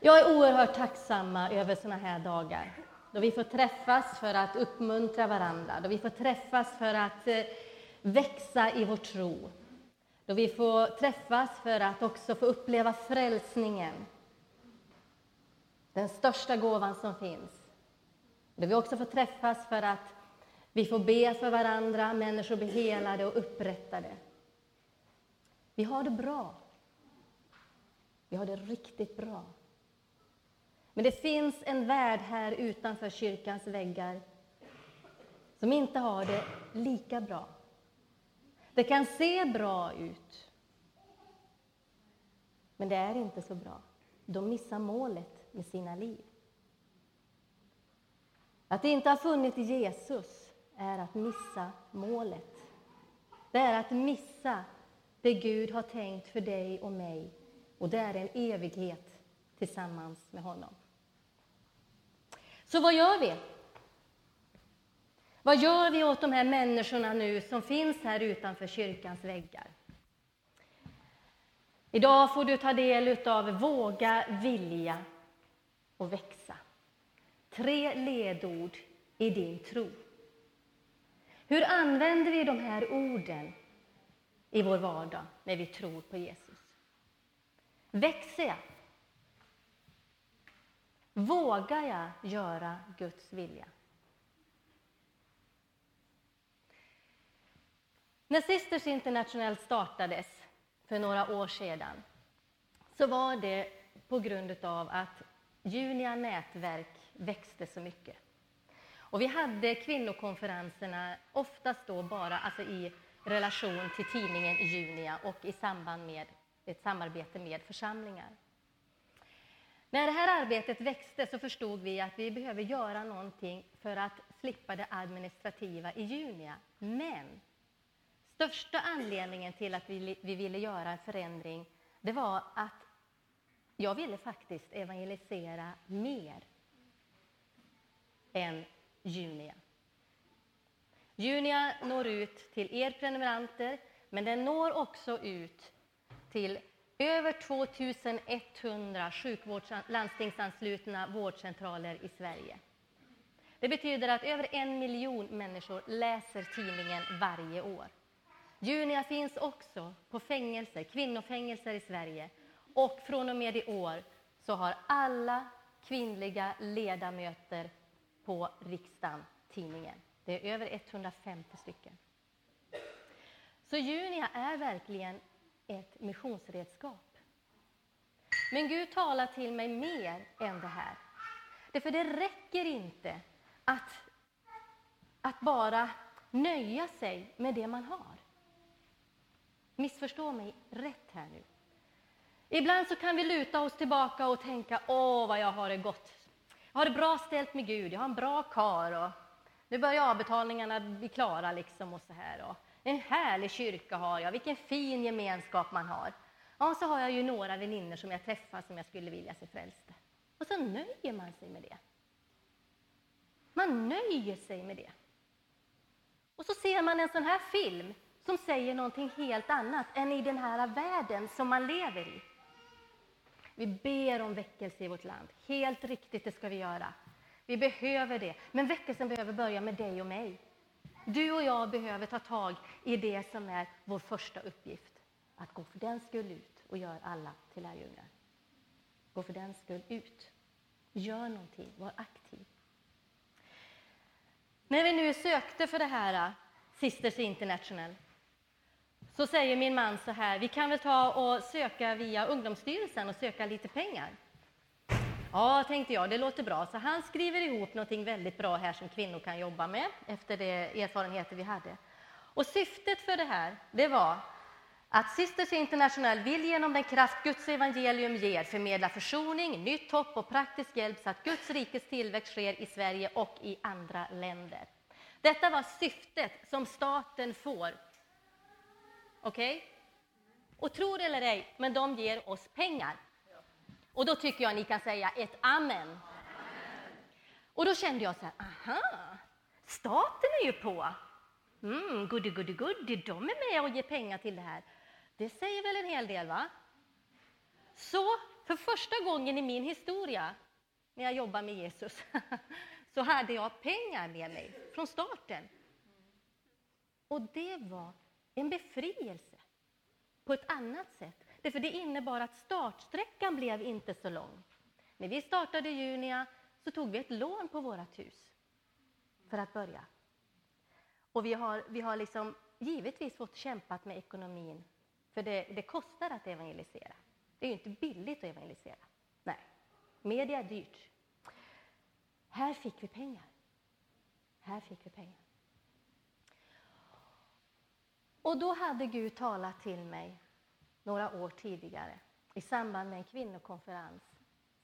Jag är oerhört tacksamma över såna här dagar då vi får träffas för att uppmuntra varandra, då vi får träffas för att eh, växa i vår tro, då vi får träffas för att också få uppleva frälsningen, den största gåvan som finns. Då vi också får träffas för att vi får be för varandra, människor blir helade och upprättade. Vi har det bra. Vi har det riktigt bra. Men det finns en värld här utanför kyrkans väggar som inte har det lika bra. Det kan se bra ut, men det är inte så bra. De missar målet med sina liv. Att inte ha funnit Jesus är att missa målet. Det är att missa det Gud har tänkt för dig och mig. Och det är en evighet tillsammans med honom. Så vad gör vi? Vad gör vi åt de här människorna nu som finns här utanför kyrkans väggar? Idag får du ta del av Våga, vilja och växa. Tre ledord i din tro. Hur använder vi de här orden i vår vardag när vi tror på Jesus? Växer jag? Vågar jag göra Guds vilja? När Sisters International startades för några år sedan så var det på grund av att Junia nätverk växte så mycket. Och vi hade kvinnokonferenserna oftast då bara alltså i relation till tidningen Junia och i samband med ett samarbete med församlingar. När det här arbetet växte så förstod vi att vi behöver göra någonting för att slippa det administrativa i Junia. Men största anledningen till att vi, vi ville göra en förändring det var att jag ville faktiskt evangelisera mer än Junia. Junia når ut till er prenumeranter, men den når också ut till över 2100 sjukvårds landstingsanslutna vårdcentraler i Sverige. Det betyder att över en miljon människor läser tidningen varje år. Junia finns också på fängelser, kvinnofängelser i Sverige. Och från och med i år så har alla kvinnliga ledamöter på riksdagen tidningen. Det är över 150 stycken. Så Junia är verkligen ett missionsredskap. Men Gud talar till mig mer än det här. Därför det räcker inte att, att bara nöja sig med det man har. Missförstå mig rätt här nu. Ibland så kan vi luta oss tillbaka och tänka, åh vad jag har det gott. Jag har det bra ställt med Gud, jag har en bra kar och nu börjar avbetalningarna bli klara liksom och så här. Och en härlig kyrka har jag, vilken fin gemenskap man har. Ja, så har jag ju några vänner som jag träffar som jag skulle vilja se frälsta. Och så nöjer man sig med det. Man nöjer sig med det. Och så ser man en sån här film som säger någonting helt annat än i den här världen som man lever i. Vi ber om väckelse i vårt land. Helt riktigt, det ska vi göra. Vi behöver det. Men väckelsen behöver börja med dig och mig. Du och jag behöver ta tag i det som är vår första uppgift. Att gå för den skull ut och göra alla till lärjungar. Gå för den skull ut. Gör någonting, var aktiv. När vi nu sökte för det här äh, Sisters International så säger min man så här, vi kan väl ta och söka via Ungdomsstyrelsen och söka lite pengar. Ja, tänkte jag, det låter bra. Så han skriver ihop någonting väldigt bra här som kvinnor kan jobba med efter de erfarenheter vi hade. Och syftet för det här, det var att Sisters International vill genom den kraft Guds evangelium ger förmedla försoning, nytt hopp och praktisk hjälp så att Guds rikes tillväxt sker i Sverige och i andra länder. Detta var syftet som staten får. Okej? Okay? Och tro det eller ej, men de ger oss pengar. Och då tycker jag ni kan säga ett amen. Och då kände jag så här, aha, staten är ju på. Mm, goody, goody, goody, de är med och ger pengar till det här. Det säger väl en hel del, va? Så för första gången i min historia, när jag jobbade med Jesus, så hade jag pengar med mig från starten. Och det var en befrielse på ett annat sätt. Därför det innebar att startsträckan blev inte så lång. När vi startade Junia så tog vi ett lån på vårt hus för att börja. Och vi har, vi har liksom givetvis fått kämpat med ekonomin, för det, det kostar att evangelisera. Det är ju inte billigt att evangelisera. Nej, media är dyrt. Här fick vi pengar. Här fick vi pengar. Och då hade Gud talat till mig några år tidigare i samband med en kvinnokonferens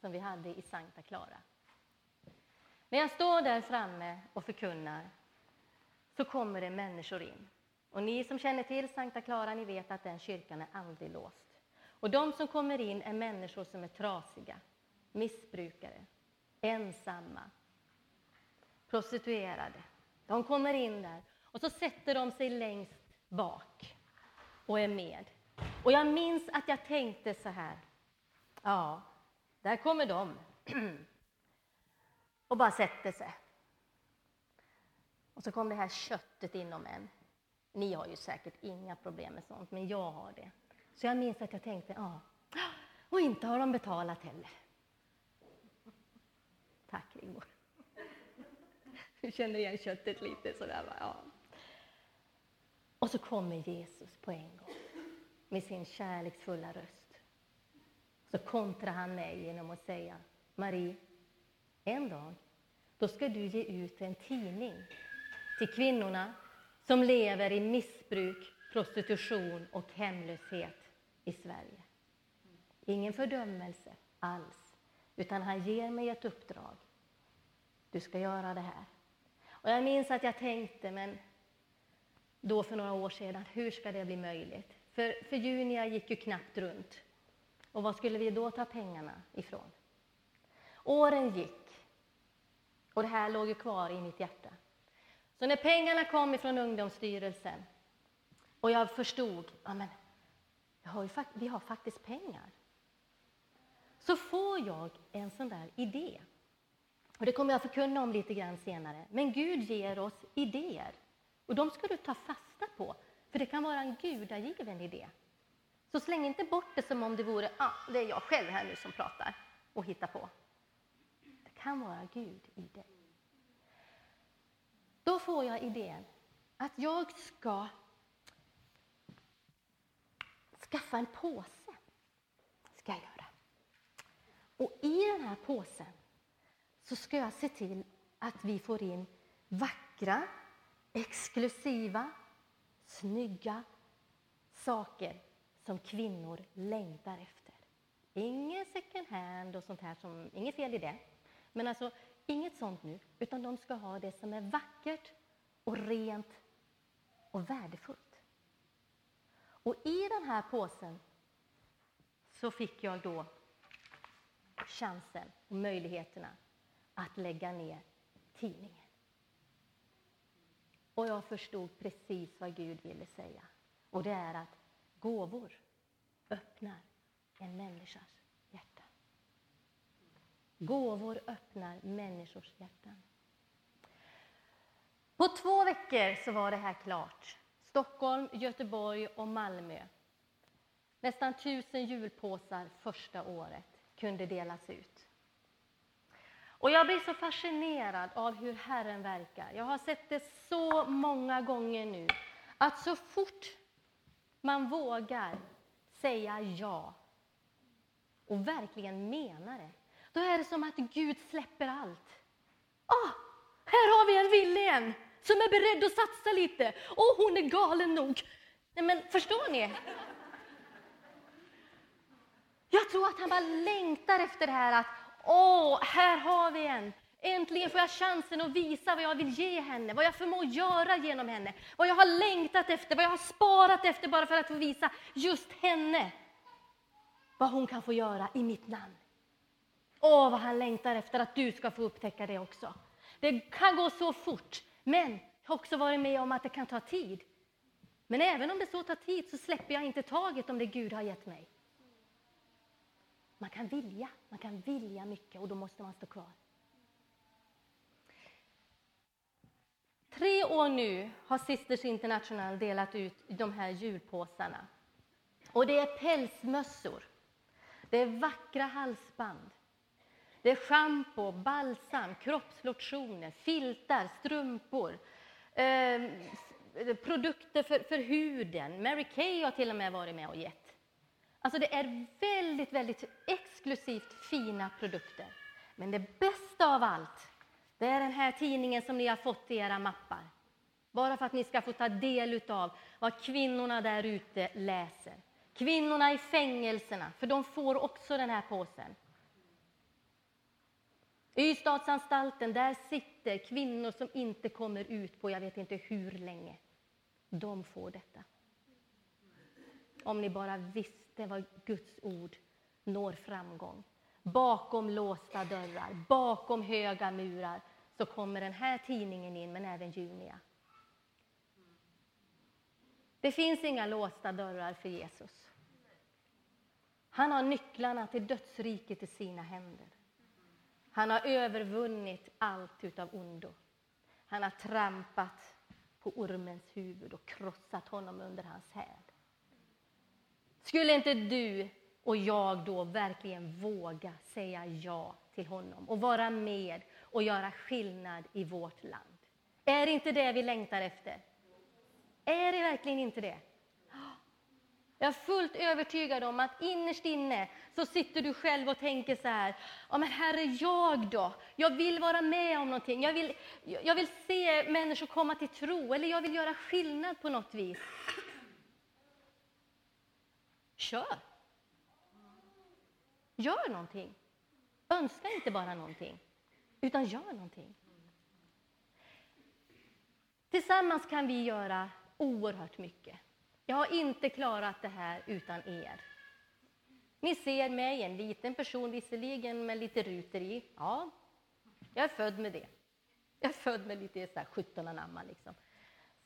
som vi hade i Santa Clara. När jag står där framme och förkunnar så kommer det människor in. Och ni som känner till Santa Clara, ni vet att den kyrkan är aldrig låst. Och de som kommer in är människor som är trasiga, missbrukare, ensamma, prostituerade. De kommer in där och så sätter de sig längst bak och är med. Och jag minns att jag tänkte så här. Ja, där kommer de. och bara sätter sig. Och så kom det här köttet inom en. Ni har ju säkert inga problem med sånt, men jag har det. Så jag minns att jag tänkte, ja, och inte har de betalat heller. Tack Rigmor. Du känner igen köttet lite sådär, ja. Och så kommer Jesus på en gång med sin kärleksfulla röst. Så kontrar han mig genom att säga, Marie, en dag, då ska du ge ut en tidning till kvinnorna som lever i missbruk, prostitution och hemlöshet i Sverige. Ingen fördömelse alls, utan han ger mig ett uppdrag. Du ska göra det här. Och jag minns att jag tänkte, men då för några år sedan, hur ska det bli möjligt? För, för Junia gick ju knappt runt. Och var skulle vi då ta pengarna ifrån? Åren gick, och det här låg ju kvar i mitt hjärta. Så när pengarna kom ifrån Ungdomsstyrelsen och jag förstod, ja men, jag har ju, vi har faktiskt pengar. Så får jag en sån där idé. Och det kommer jag förkunna om lite grann senare. Men Gud ger oss idéer. Och de ska du ta fasta på, för det kan vara en gudagiven idé. Så släng inte bort det som om det vore ah, det är jag själv här nu som pratar och hittar på. Det kan vara Gud i dig. Då får jag idén att jag ska skaffa en påse. ska jag göra. Och i den här påsen så ska jag se till att vi får in vackra, exklusiva, snygga saker som kvinnor längtar efter. Inget second hand och sånt här, som, inget fel i det. Men alltså, inget sånt nu, utan de ska ha det som är vackert och rent och värdefullt. Och i den här påsen så fick jag då chansen och möjligheterna att lägga ner tidningen. Och jag förstod precis vad Gud ville säga. Och det är att gåvor öppnar en människas hjärta. Gåvor öppnar människors hjärtan. På två veckor så var det här klart. Stockholm, Göteborg och Malmö. Nästan tusen julpåsar första året kunde delas ut. Och jag blir så fascinerad av hur Herren verkar. Jag har sett det så många gånger nu, att så fort man vågar säga ja och verkligen menar det, då är det som att Gud släpper allt. Ah, här har vi en villig som är beredd att satsa lite. Och hon är galen nog. Nej, men förstår ni? Jag tror att han bara längtar efter det här att åh, här har vi en. Äntligen får jag chansen att visa vad jag vill ge henne, vad jag förmår göra genom henne, vad jag har längtat efter, vad jag har sparat efter bara för att få visa just henne vad hon kan få göra i mitt namn. Åh, vad han längtar efter att du ska få upptäcka det också. Det kan gå så fort, men jag har också varit med om att det kan ta tid. Men även om det så tar tid så släpper jag inte taget om det Gud har gett mig. Man kan vilja, man kan vilja mycket och då måste man stå kvar. Tre år nu har Sisters International delat ut de här julpåsarna. Och det är pälsmössor, det är vackra halsband, det är schampo, balsam, kroppslotioner, filtar, strumpor, eh, produkter för, för huden. Mary Kay har till och med varit med och gett. Alltså det är väldigt, väldigt exklusivt fina produkter. Men det bästa av allt, det är den här tidningen som ni har fått i era mappar. Bara för att ni ska få ta del av vad kvinnorna där ute läser. Kvinnorna i fängelserna, för de får också den här påsen. Ystadsanstalten, där sitter kvinnor som inte kommer ut på jag vet inte hur länge. De får detta. Om ni bara visste det vad Guds ord når framgång. Bakom låsta dörrar, bakom höga murar, så kommer den här tidningen in, men även Junia. Det finns inga låsta dörrar för Jesus. Han har nycklarna till dödsriket i sina händer. Han har övervunnit allt utav ondo. Han har trampat på ormens huvud och krossat honom under hans häl. Skulle inte du och jag då verkligen våga säga ja till honom och vara med och göra skillnad i vårt land? Är det inte det vi längtar efter? Är det verkligen inte det? Jag är fullt övertygad om att innerst inne så sitter du själv och tänker så här, ja men herre jag då? Jag vill vara med om någonting, jag vill, jag vill se människor komma till tro, eller jag vill göra skillnad på något vis. Kör! Gör någonting. Önska inte bara någonting, utan gör någonting. Tillsammans kan vi göra oerhört mycket. Jag har inte klarat det här utan er. Ni ser mig, en liten person visserligen, med lite ruter i. Ja, jag är född med det. Jag är född med lite så här 17 anamma liksom.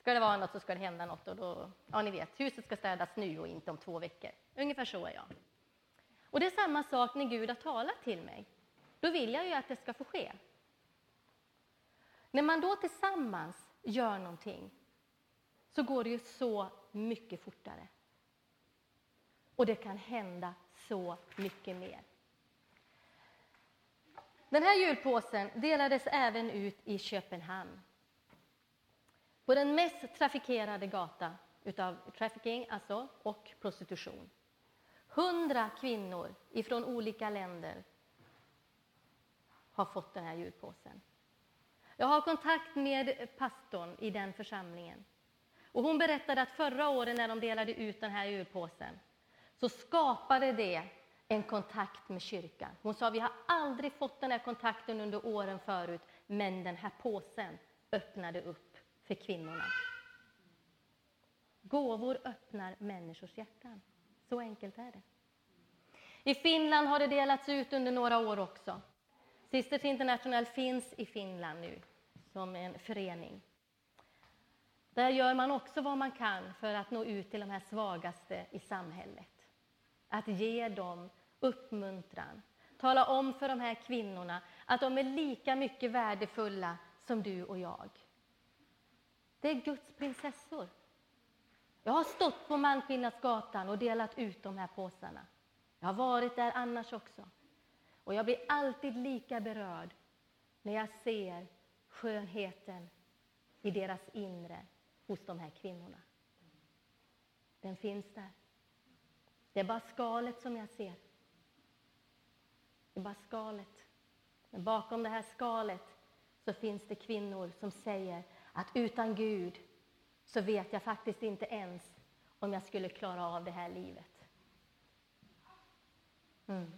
Ska det vara något så ska det hända något och då, ja ni vet, huset ska städas nu och inte om två veckor. Ungefär så är jag. Och det är samma sak när Gud har talat till mig. Då vill jag ju att det ska få ske. När man då tillsammans gör någonting så går det ju så mycket fortare. Och det kan hända så mycket mer. Den här julpåsen delades även ut i Köpenhamn. På den mest trafikerade gatan utav trafficking alltså, och prostitution. Hundra kvinnor ifrån olika länder har fått den här julpåsen. Jag har kontakt med pastorn i den församlingen. Och hon berättade att förra året när de delade ut den här julpåsen så skapade det en kontakt med kyrkan. Hon sa vi har aldrig fått den här kontakten under åren förut, men den här påsen öppnade upp för kvinnorna. Gåvor öppnar människors hjärtan. Så enkelt är det. I Finland har det delats ut under några år också. Sisters International finns i Finland nu som en förening. Där gör man också vad man kan för att nå ut till de här svagaste i samhället. Att ge dem uppmuntran. Tala om för de här kvinnorna att de är lika mycket värdefulla som du och jag. Det är Guds prinsessor. Jag har stått på Malmskillnadsgatan och delat ut de här påsarna. Jag har varit där annars också. Och jag blir alltid lika berörd när jag ser skönheten i deras inre hos de här kvinnorna. Den finns där. Det är bara skalet som jag ser. Det är bara skalet. Men bakom det här skalet så finns det kvinnor som säger att utan Gud så vet jag faktiskt inte ens om jag skulle klara av det här livet. Mm.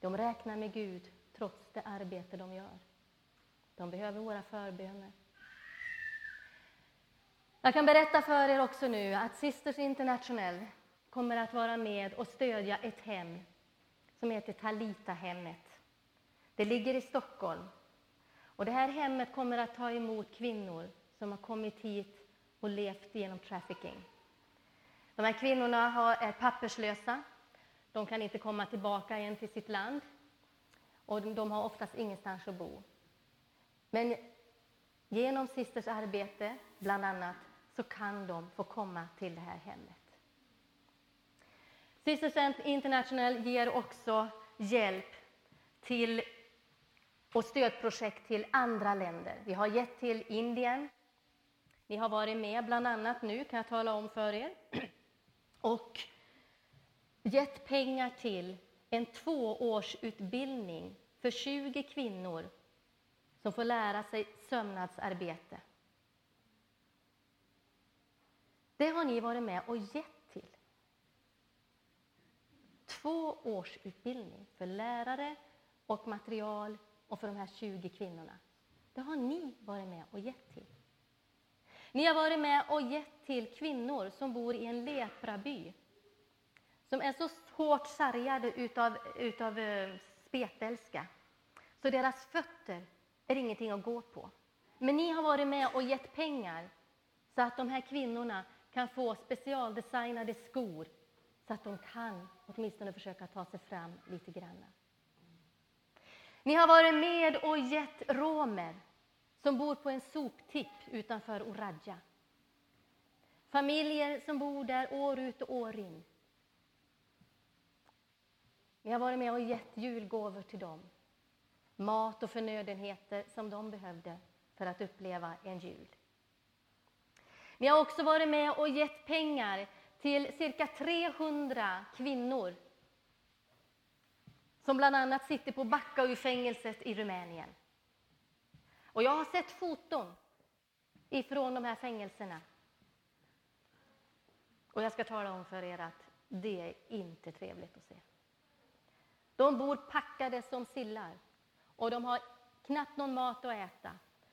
De räknar med Gud trots det arbete de gör. De behöver våra förböner. Jag kan berätta för er också nu att Sisters International kommer att vara med och stödja ett hem som heter Talita-hemmet. Det ligger i Stockholm. Och det här hemmet kommer att ta emot kvinnor som har kommit hit och levt genom trafficking. De här kvinnorna är papperslösa. De kan inte komma tillbaka igen till sitt land och de har oftast ingenstans att bo. Men genom Sisters arbete, bland annat, så kan de få komma till det här hemmet. Sisters International ger också hjälp till och stödprojekt till andra länder. Vi har gett till Indien. Ni har varit med bland annat nu, kan jag tala om för er. Och gett pengar till en tvåårsutbildning för 20 kvinnor som får lära sig sömnadsarbete. Det har ni varit med och gett till. Två års utbildning för lärare och material och för de här 20 kvinnorna. Det har ni varit med och gett till. Ni har varit med och gett till kvinnor som bor i en lepraby som är så hårt sargade utav, utav eh, spetälska så deras fötter är ingenting att gå på. Men ni har varit med och gett pengar så att de här kvinnorna kan få specialdesignade skor så att de kan åtminstone försöka ta sig fram lite grann. Ni har varit med och gett romer som bor på en soptipp utanför Oradja. Familjer som bor där år ut och år in. Ni har varit med och gett julgåvor till dem. Mat och förnödenheter som de behövde för att uppleva en jul. Ni har också varit med och gett pengar till cirka 300 kvinnor som bland annat sitter på Backaui-fängelset i Rumänien. Och jag har sett foton ifrån de här fängelserna. Och jag ska tala om för er att det är inte trevligt att se. De bor packade som sillar och de har knappt någon mat att äta.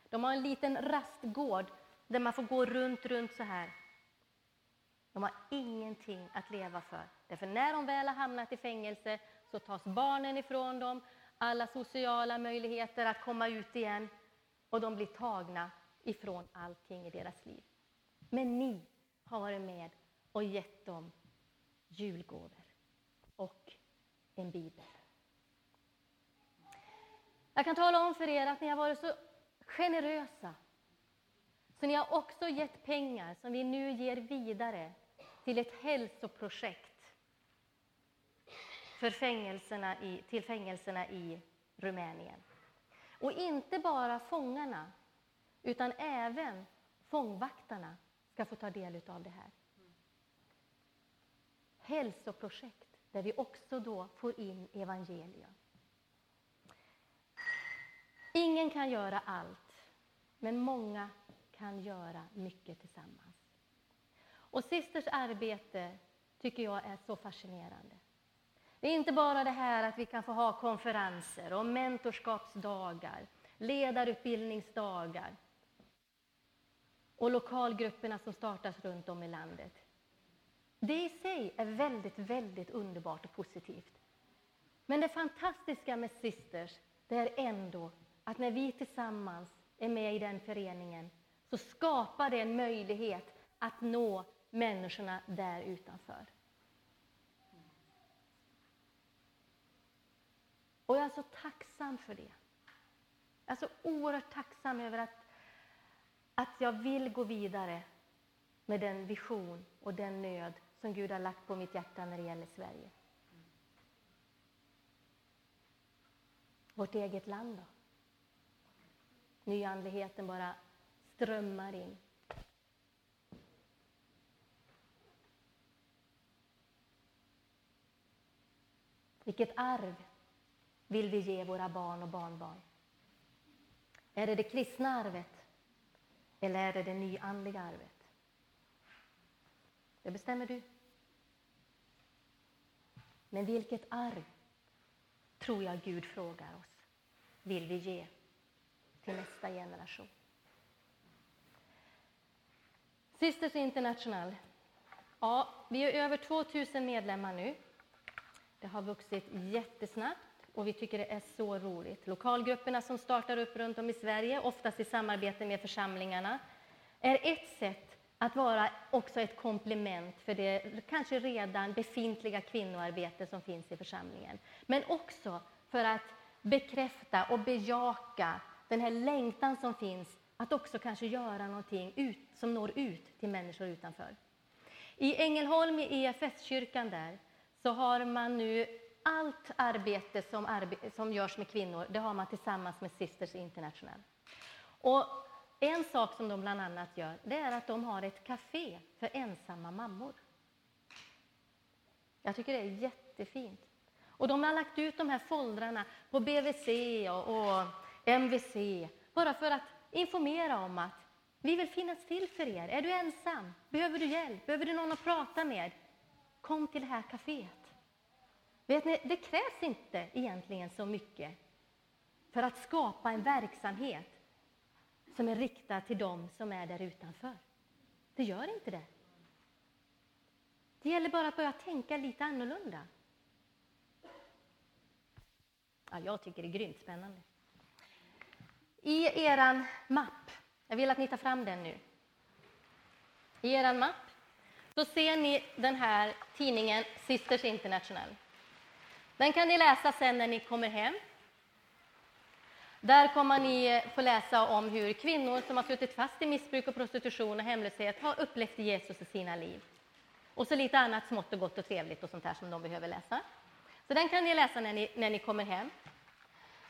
De har en liten rastgård där man får gå runt, runt så här. De har ingenting att leva för. Därför när de väl har hamnat i fängelse så tas barnen ifrån dem, alla sociala möjligheter att komma ut igen och de blir tagna ifrån allting i deras liv. Men ni har varit med och gett dem julgåvor och en bibel. Jag kan tala om för er att ni har varit så generösa så ni har också gett pengar som vi nu ger vidare till ett hälsoprojekt för fängelserna i, till fängelserna i Rumänien. Och inte bara fångarna, utan även fångvaktarna ska få ta del av det här. Hälsoprojekt där vi också då får in evangelium. Ingen kan göra allt, men många kan göra mycket tillsammans. Och Sisters arbete tycker jag är så fascinerande. Det är inte bara det här att vi kan få ha konferenser och mentorskapsdagar, ledarutbildningsdagar och lokalgrupperna som startas runt om i landet. Det i sig är väldigt, väldigt underbart och positivt. Men det fantastiska med Sisters, det är ändå att när vi tillsammans är med i den föreningen så skapar det en möjlighet att nå människorna där utanför. Och jag är så tacksam för det. Jag är så oerhört tacksam över att, att jag vill gå vidare med den vision och den nöd som Gud har lagt på mitt hjärta när det gäller Sverige. Vårt eget land då? Nyandligheten bara strömmar in. Vilket arv vill vi ge våra barn och barnbarn? Är det det kristna arvet eller är det det nyandliga arvet? Det bestämmer du. Men vilket arv tror jag Gud frågar oss vill vi ge till nästa generation? Sisters International. Ja, vi är över 2000 medlemmar nu. Det har vuxit jättesnabbt och vi tycker det är så roligt. Lokalgrupperna som startar upp runt om i Sverige, oftast i samarbete med församlingarna, är ett sätt att vara också ett komplement för det kanske redan befintliga kvinnoarbete som finns i församlingen. Men också för att bekräfta och bejaka den här längtan som finns att också kanske göra någonting ut, som når ut till människor utanför. I Ängelholm, i EFS-kyrkan där, så har man nu allt arbete som, arbe som görs med kvinnor, det har man tillsammans med Sisters International. Och en sak som de bland annat gör, det är att de har ett café för ensamma mammor. Jag tycker det är jättefint. Och de har lagt ut de här foldrarna på BVC och, och MVC, bara för att informera om att vi vill finnas till för er. Är du ensam? Behöver du hjälp? Behöver du någon att prata med? Kom till det här kaféet. Vet ni, det krävs inte egentligen så mycket för att skapa en verksamhet som är riktad till dem som är där utanför. Det gör inte det. Det gäller bara att börja tänka lite annorlunda. Ja, jag tycker det är grymt spännande. I er mapp, jag vill att ni tar fram den nu. I er mapp så ser ni den här tidningen Sisters International. Den kan ni läsa sen när ni kommer hem. Där kommer ni få läsa om hur kvinnor som har suttit fast i missbruk och prostitution och hemlöshet har upplevt Jesus i sina liv. Och så lite annat smått och gott och trevligt och sånt här som de behöver läsa. Så den kan ni läsa när ni, när ni kommer hem.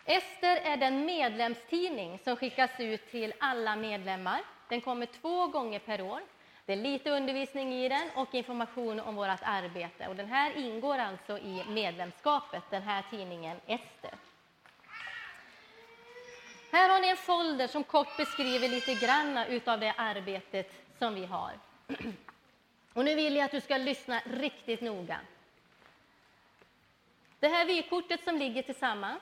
Ester är den medlemstidning som skickas ut till alla medlemmar. Den kommer två gånger per år. Det är lite undervisning i den och information om vårt arbete. Och den här ingår alltså i medlemskapet, den här tidningen Ester. Här har ni en folder som kort beskriver lite grann av det arbetet som vi har. Och nu vill jag att du ska lyssna riktigt noga. Det här vykortet som ligger tillsammans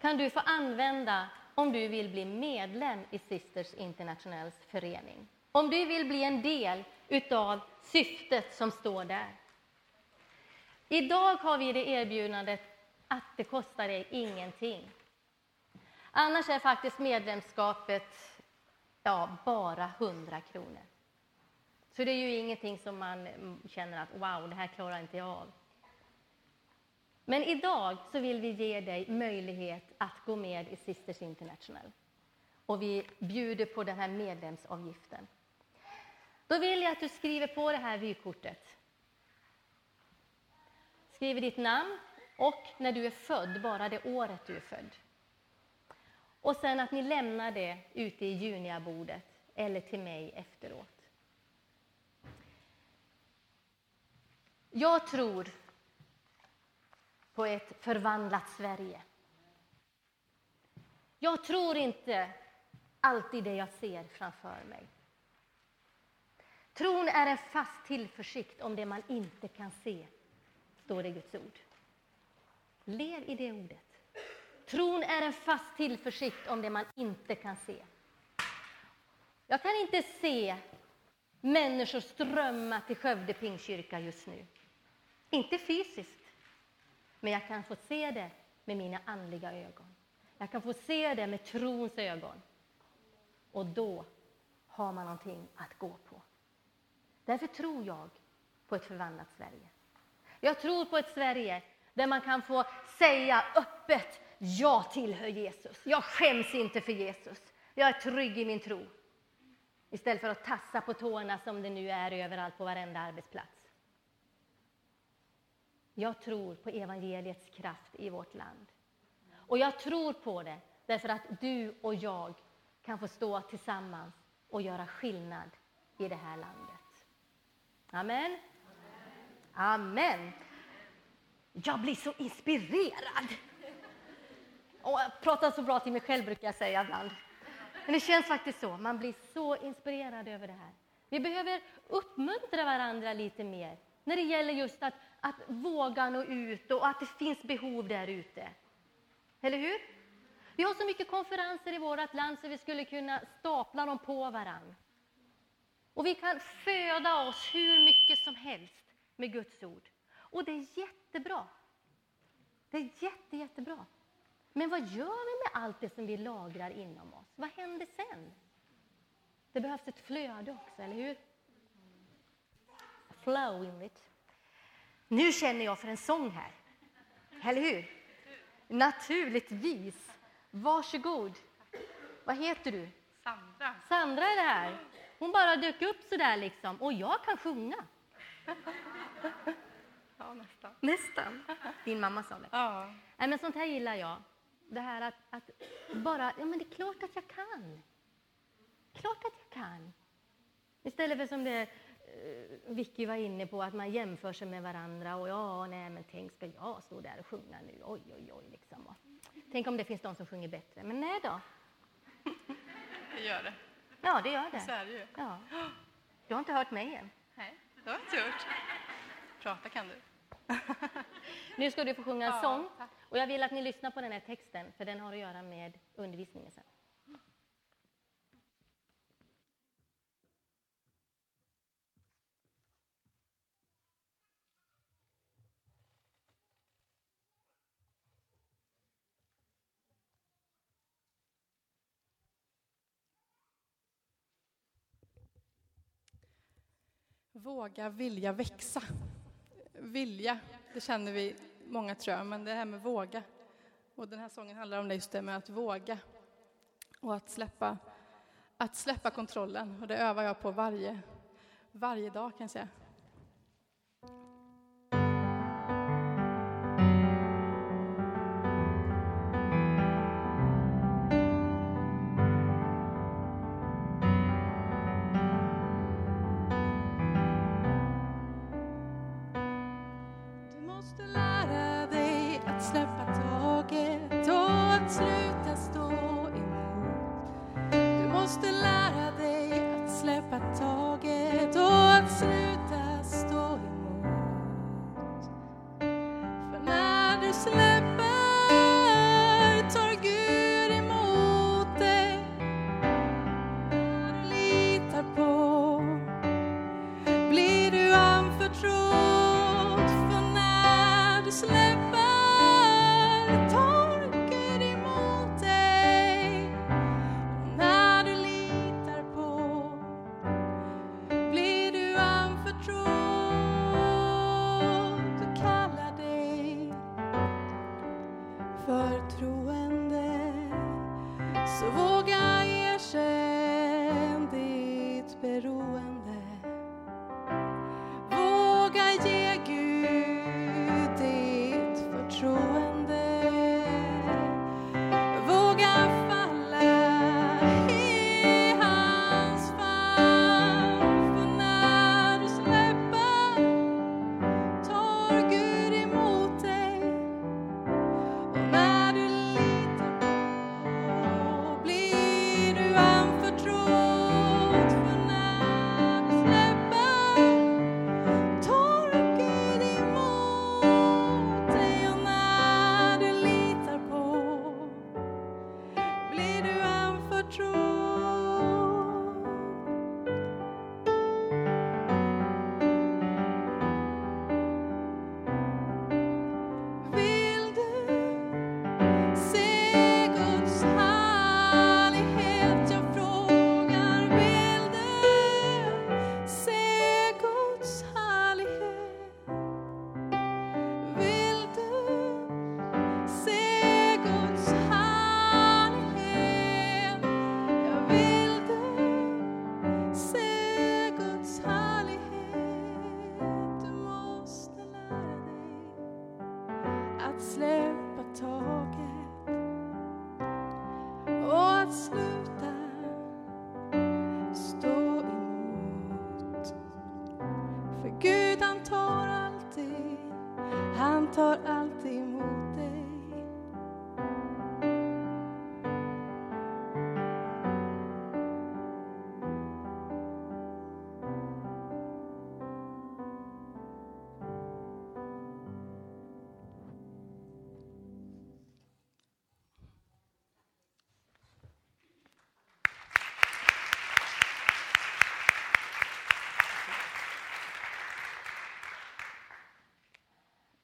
kan du få använda om du vill bli medlem i Sisters Internationals förening. Om du vill bli en del utav syftet som står där. Idag har vi det erbjudandet att det kostar dig ingenting. Annars är faktiskt medlemskapet ja, bara 100 kronor. Så det är ju ingenting som man känner att wow, det här klarar inte jag av. Men idag så vill vi ge dig möjlighet att gå med i Sisters International. Och vi bjuder på den här medlemsavgiften. Då vill jag att du skriver på det här vykortet. Skriver ditt namn och när du är född, bara det året du är född. Och sen att ni lämnar det ute i juniabordet eller till mig efteråt. Jag tror på ett förvandlat Sverige. Jag tror inte alltid det jag ser framför mig. Tron är en fast tillförsikt om det man inte kan se, står det i Guds ord. Lev i det ordet. Tron är en fast tillförsikt om det man inte kan se. Jag kan inte se människor strömma till Skövde Pingstkyrka just nu. Inte fysiskt, men jag kan få se det med mina andliga ögon. Jag kan få se det med trons ögon. Och då har man någonting att gå på. Därför tror jag på ett förvandlat Sverige. Jag tror på ett Sverige där man kan få säga öppet jag tillhör Jesus. Jag skäms inte för Jesus. Jag är trygg i min tro. Istället för att tassa på tårna som det nu är överallt på varenda arbetsplats. Jag tror på evangeliets kraft i vårt land. Och jag tror på det därför att du och jag kan få stå tillsammans och göra skillnad i det här landet. Amen. Amen. Jag blir så inspirerad. Och jag pratar så bra till mig själv brukar jag säga ibland. Men det känns faktiskt så. Man blir så inspirerad över det här. Vi behöver uppmuntra varandra lite mer när det gäller just att, att våga nå ut och att det finns behov där ute. Eller hur? Vi har så mycket konferenser i vårt land så vi skulle kunna stapla dem på varann. Och vi kan föda oss hur mycket som helst med Guds ord. Och det är jättebra. Det är jätte, jättebra. Men vad gör vi med allt det som vi lagrar inom oss? Vad händer sen? Det behövs ett flöde också, eller hur? Flow in it. Nu känner jag för en sång här. Eller hur? Naturligtvis. Varsågod. Vad heter du? Sandra. Sandra är det här. Hon bara dök upp så där liksom. Och jag kan sjunga. Ja, nästan. Nästan. Din mamma sa det. Ja. Nej, men sånt här gillar jag. Det här att, att bara, ja men det är klart att jag kan. Klart att jag kan. Istället för som det eh, Vicky var inne på, att man jämför sig med varandra och ja, nej men tänk, ska jag stå där och sjunga nu? Oj, oj, oj, liksom. Tänk om det finns de som sjunger bättre. Men nej då. Det gör det. Ja, det gör Så det. är det ju. Ja. Du har inte hört mig än. Nej, det har jag inte gjort. Prata kan du. Nu ska du få sjunga en Ja, sång. tack. Och jag vill att ni lyssnar på den här texten, för den har att göra med undervisningen sen. Våga vilja växa. Vilja, det känner vi många tror jag, men det här med våga. Och den här sången handlar om det just det med att våga. Och att släppa, att släppa kontrollen. Och det övar jag på varje, varje dag kan jag säga.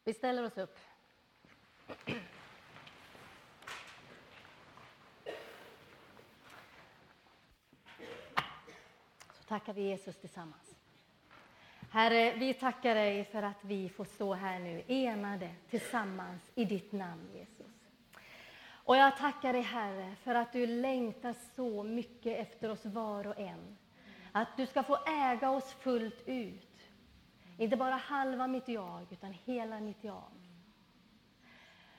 Vi ställer oss upp. tackar vi Jesus tillsammans. Herre, vi tackar dig för att vi får stå här nu enade tillsammans i ditt namn, Jesus. Och jag tackar dig, Herre, för att du längtar så mycket efter oss var och en. Att du ska få äga oss fullt ut. Inte bara halva mitt jag, utan hela mitt jag.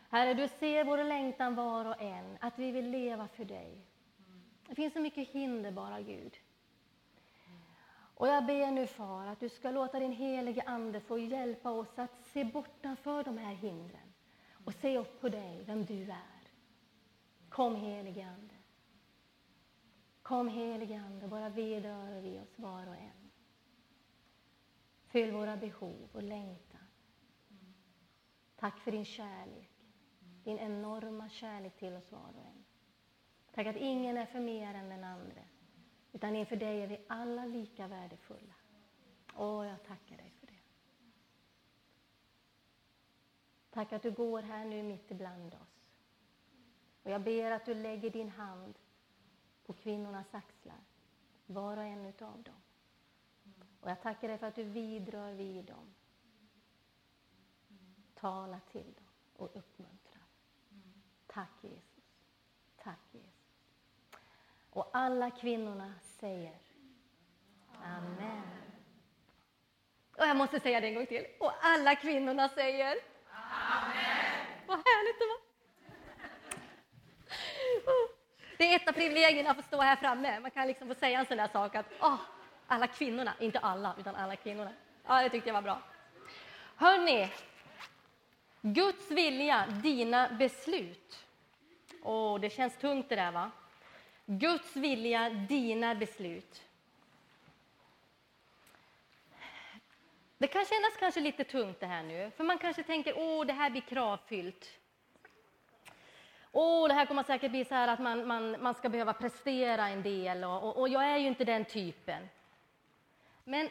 Herre, du ser vår längtan var och en, att vi vill leva för dig. Det finns så mycket hinder bara, Gud. Och jag ber nu, Far, att du ska låta din helige Ande få hjälpa oss att se bortanför de här hindren och se upp på dig, vem du är. Kom, helige Ande. Kom, helige Ande, bara vidrör vi oss var och en. Fyll våra behov och längtan. Tack för din kärlek, din enorma kärlek till oss var och en. Tack att ingen är för mer än den andra, utan inför dig är vi alla lika värdefulla. Åh, jag tackar dig för det. Tack att du går här nu mitt ibland oss. Och jag ber att du lägger din hand på kvinnornas axlar, var och en utav dem. Och jag tackar dig för att du vidrör vid dem. Tala till dem och uppmuntra. Tack Jesus. Tack Jesus. Och alla kvinnorna säger Amen. Och jag måste säga det en gång till. Och alla kvinnorna säger Amen. Vad härligt det var. Det är ett av privilegierna att få stå här framme. Man kan liksom få säga en sån där sak att oh, alla kvinnorna, inte alla, utan alla kvinnorna. Ja, det tyckte jag var bra. Hörni, Guds vilja, dina beslut. Åh, det känns tungt det där va? Guds vilja, dina beslut. Det kan kännas kanske lite tungt det här nu, för man kanske tänker åh, det här blir kravfyllt. Åh, det här kommer säkert bli så här att man, man, man ska behöva prestera en del och, och, och jag är ju inte den typen. Men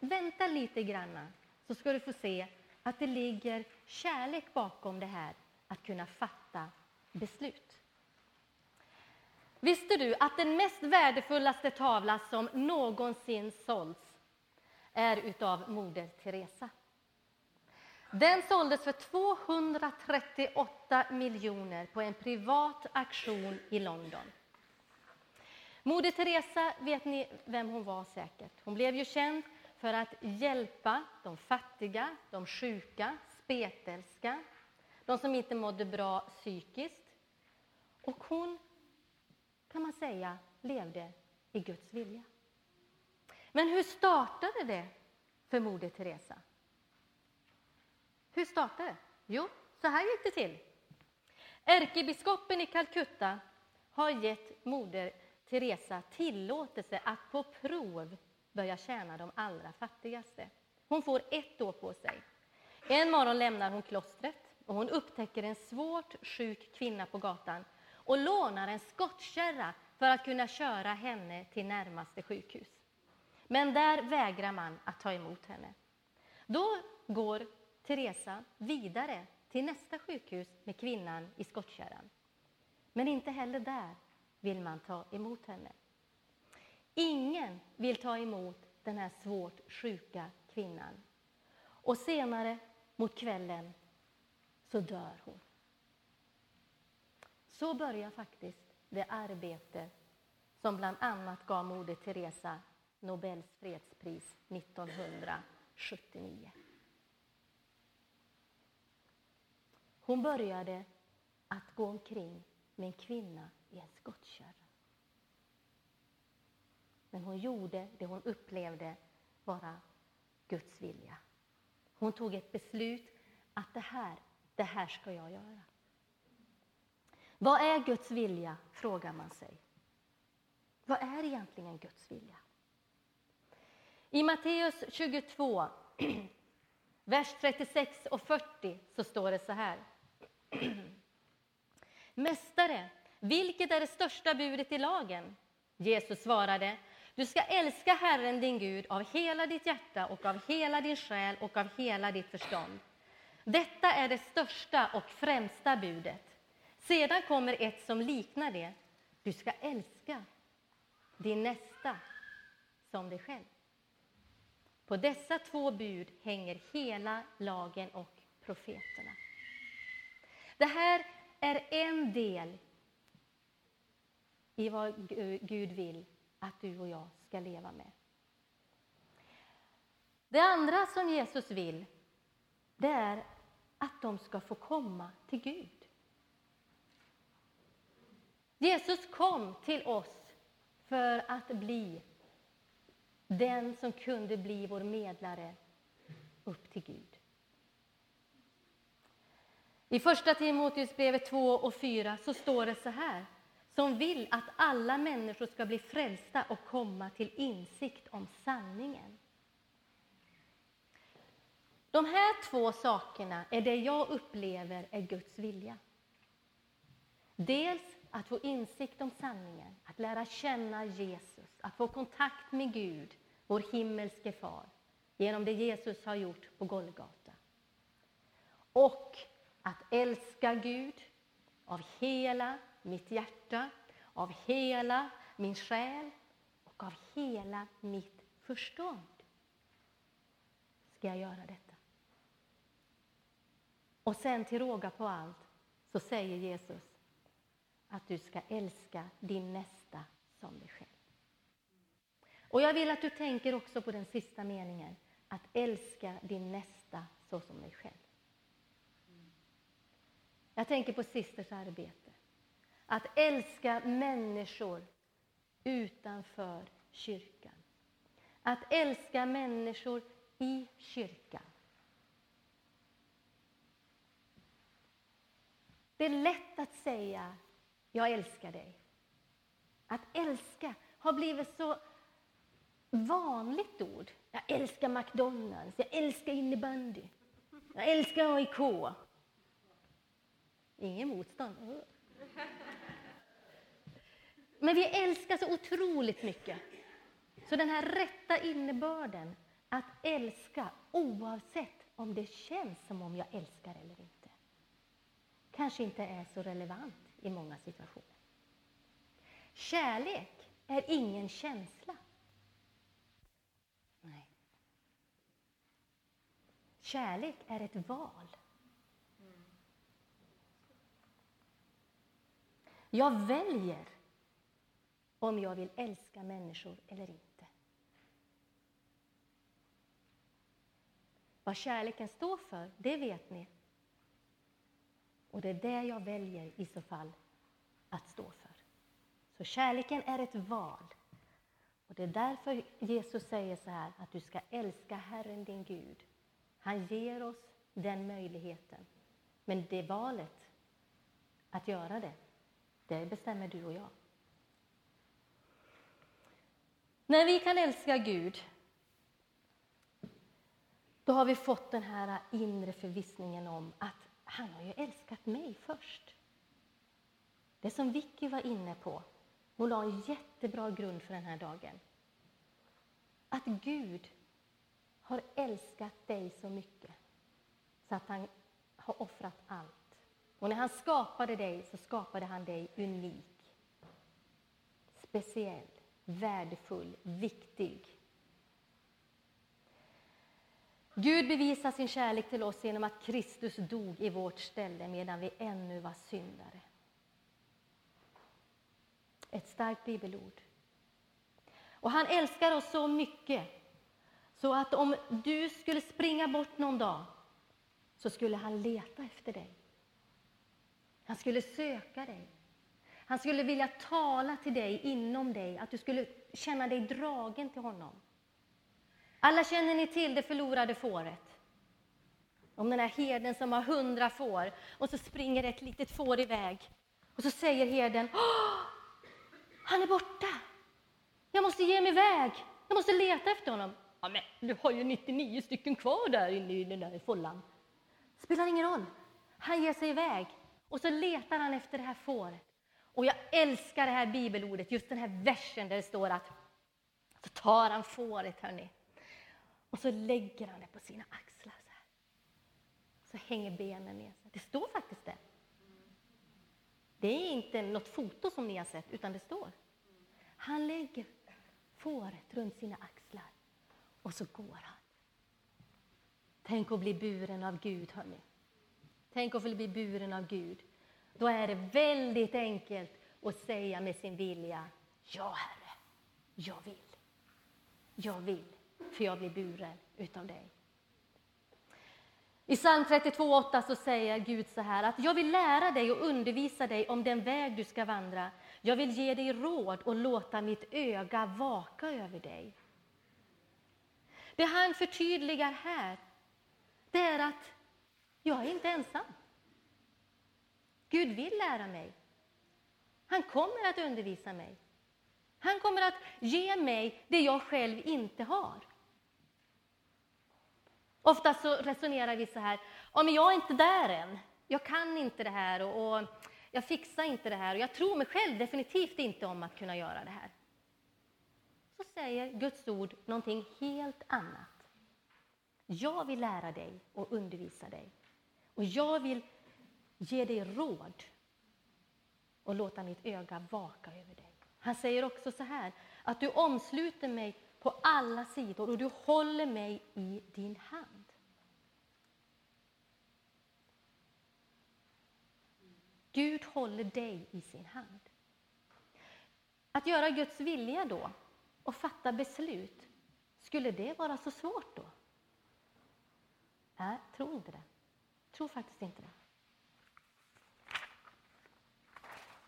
vänta lite grann så ska du få se att det ligger kärlek bakom det här att kunna fatta beslut. Visste du att den mest värdefullaste tavla som någonsin sålts är utav Moder Teresa? Den såldes för 238 miljoner på en privat auktion i London. Moder Teresa vet ni vem hon var säkert. Hon blev ju känd för att hjälpa de fattiga, de sjuka, spetälska, de som inte mådde bra psykiskt. Och hon, kan man säga, levde i Guds vilja. Men hur startade det för Moder Teresa? Hur startade det? Jo, så här gick det till. Ärkebiskopen i Calcutta har gett Moder Teresa tillåtelse att på prov börja tjäna de allra fattigaste. Hon får ett år på sig. En morgon lämnar hon klostret och hon upptäcker en svårt sjuk kvinna på gatan och lånar en skottkärra för att kunna köra henne till närmaste sjukhus. Men där vägrar man att ta emot henne. Då går Teresa vidare till nästa sjukhus med kvinnan i skottkärran. Men inte heller där vill man ta emot henne. Ingen vill ta emot den här svårt sjuka kvinnan. Och senare mot kvällen så dör hon. Så börjar faktiskt det arbete som bland annat gav Moder Teresa Nobels fredspris 1979. Hon började att gå omkring med en kvinna i en skottkärra. Men hon gjorde det hon upplevde vara Guds vilja. Hon tog ett beslut att det här, det här ska jag göra. Vad är Guds vilja, frågar man sig. Vad är egentligen Guds vilja? I Matteus 22, vers 36 och 40 så står det så här. Mästare, vilket är det största budet i lagen? Jesus svarade, du ska älska Herren din Gud av hela ditt hjärta och av hela din själ och av hela ditt förstånd. Detta är det största och främsta budet. Sedan kommer ett som liknar det. Du ska älska din nästa som dig själv. På dessa två bud hänger hela lagen och profeterna. Det här är en del i vad Gud vill att du och jag ska leva med. Det andra som Jesus vill, det är att de ska få komma till Gud. Jesus kom till oss för att bli den som kunde bli vår medlare upp till Gud. I Första Timoteusbrevet 2 och 4 så står det så här som vill att alla människor ska bli frälsta och komma till insikt om sanningen. De här två sakerna är det jag upplever är Guds vilja. Dels att få insikt om sanningen, att lära känna Jesus, att få kontakt med Gud, vår himmelske far, genom det Jesus har gjort på Golgata. Och att älska Gud av hela mitt hjärta, av hela min själ och av hela mitt förstånd ska jag göra detta. Och sen till råga på allt så säger Jesus att du ska älska din nästa som dig själv. Och jag vill att du tänker också på den sista meningen, att älska din nästa så som dig själv. Jag tänker på sisters arbete. Att älska människor utanför kyrkan. Att älska människor i kyrkan. Det är lätt att säga jag älskar dig. Att älska har blivit så vanligt ord. Jag älskar McDonalds, jag älskar innebandy, jag älskar AIK. Ingen motstånd. Men vi älskar så otroligt mycket. Så den här rätta innebörden, att älska oavsett om det känns som om jag älskar eller inte, kanske inte är så relevant i många situationer. Kärlek är ingen känsla. Nej. Kärlek är ett val. Jag väljer om jag vill älska människor eller inte. Vad kärleken står för, det vet ni. Och det är det jag väljer i så fall att stå för. Så kärleken är ett val. Och det är därför Jesus säger så här, att du ska älska Herren din Gud. Han ger oss den möjligheten. Men det valet, att göra det, det bestämmer du och jag. När vi kan älska Gud, då har vi fått den här inre förvissningen om att han har ju älskat mig först. Det som Vicky var inne på, hon la en jättebra grund för den här dagen. Att Gud har älskat dig så mycket så att han har offrat allt. Och när han skapade dig så skapade han dig unik, speciell, värdefull, viktig. Gud bevisar sin kärlek till oss genom att Kristus dog i vårt ställe medan vi ännu var syndare. Ett starkt bibelord. Och han älskar oss så mycket så att om du skulle springa bort någon dag så skulle han leta efter dig. Han skulle söka dig. Han skulle vilja tala till dig inom dig, att du skulle känna dig dragen till honom. Alla känner ni till det förlorade fåret? Om den här herden som har hundra får och så springer ett litet får iväg. Och så säger herden, han är borta. Jag måste ge mig iväg. Jag måste leta efter honom. Ja, men du har ju 99 stycken kvar där inne i den där follan. Spelar ingen roll. Han ger sig iväg och så letar han efter det här fåret. Och jag älskar det här bibelordet, just den här versen där det står att så tar han fåret, hörni. Och så lägger han det på sina axlar. Så, här. så hänger benen ner. Det står faktiskt det. Det är inte något foto som ni har sett, utan det står. Han lägger fåret runt sina axlar. Och så går han. Tänk att bli buren av Gud, hörni. Tänk att få bli buren av Gud. Då är det väldigt enkelt att säga med sin vilja, ja Herre, jag vill. Jag vill, för jag blir buren utav dig. I psalm 32.8 så säger Gud så här att jag vill lära dig och undervisa dig om den väg du ska vandra. Jag vill ge dig råd och låta mitt öga vaka över dig. Det han förtydligar här, det är att jag är inte ensam. Gud vill lära mig. Han kommer att undervisa mig. Han kommer att ge mig det jag själv inte har. Ofta så resonerar vi så här, ja, men jag är inte där än. Jag kan inte det här och, och jag fixar inte det här och jag tror mig själv definitivt inte om att kunna göra det här. Så säger Guds ord någonting helt annat. Jag vill lära dig och undervisa dig. Och jag vill ge dig råd och låta mitt öga vaka över dig. Han säger också så här, att du omsluter mig på alla sidor och du håller mig i din hand. Gud håller dig i sin hand. Att göra Guds vilja då och fatta beslut, skulle det vara så svårt då? Nej, tror inte det. Tror faktiskt inte det.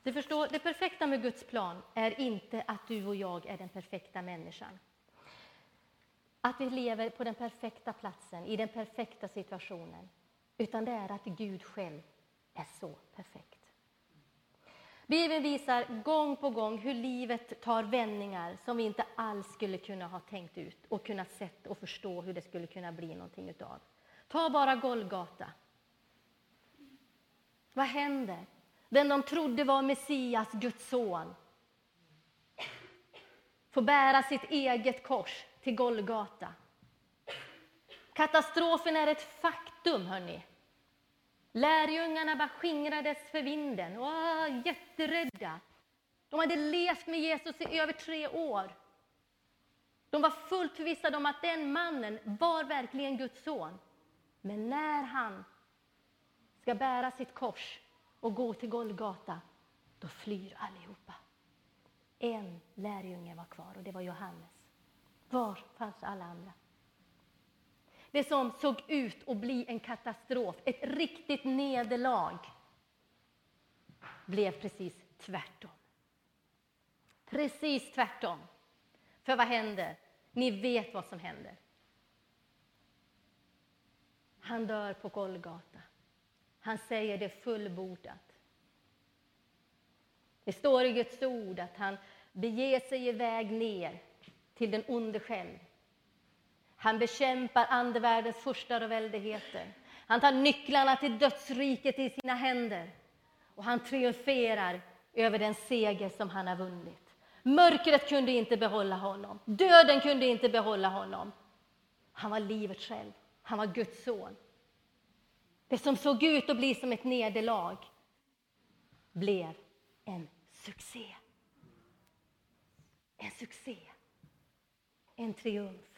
Du förstår, det perfekta med Guds plan är inte att du och jag är den perfekta människan. Att vi lever på den perfekta platsen, i den perfekta situationen. Utan det är att Gud själv är så perfekt. Bibeln visar gång på gång hur livet tar vändningar som vi inte alls skulle kunna ha tänkt ut och kunnat sett och förstå hur det skulle kunna bli någonting utav. Ta bara Golgata. Vad händer? Den de trodde var Messias, Guds son, får bära sitt eget kors till Golgata. Katastrofen är ett faktum, hörni. Lärjungarna bara skingrades för vinden, Åh, jätterädda. De hade levt med Jesus i över tre år. De var fullt förvissade om att den mannen var verkligen Guds son. Men när han ska bära sitt kors och gå till Golgata, då flyr allihopa. En lärjunge var kvar och det var Johannes. Var fanns alla andra? Det som såg ut att bli en katastrof, ett riktigt nederlag, blev precis tvärtom. Precis tvärtom. För vad händer? Ni vet vad som händer. Han dör på Golgata. Han säger det fullbordat. Det står i Guds ord att han beger sig iväg ner till den onde själv. Han bekämpar andevärldens furstar och väldigheter. Han tar nycklarna till dödsriket i sina händer och han triumferar över den seger som han har vunnit. Mörkret kunde inte behålla honom. Döden kunde inte behålla honom. Han var livet själv. Han var Guds son. Det som såg ut att bli som ett nederlag blev en succé. En succé. En triumf.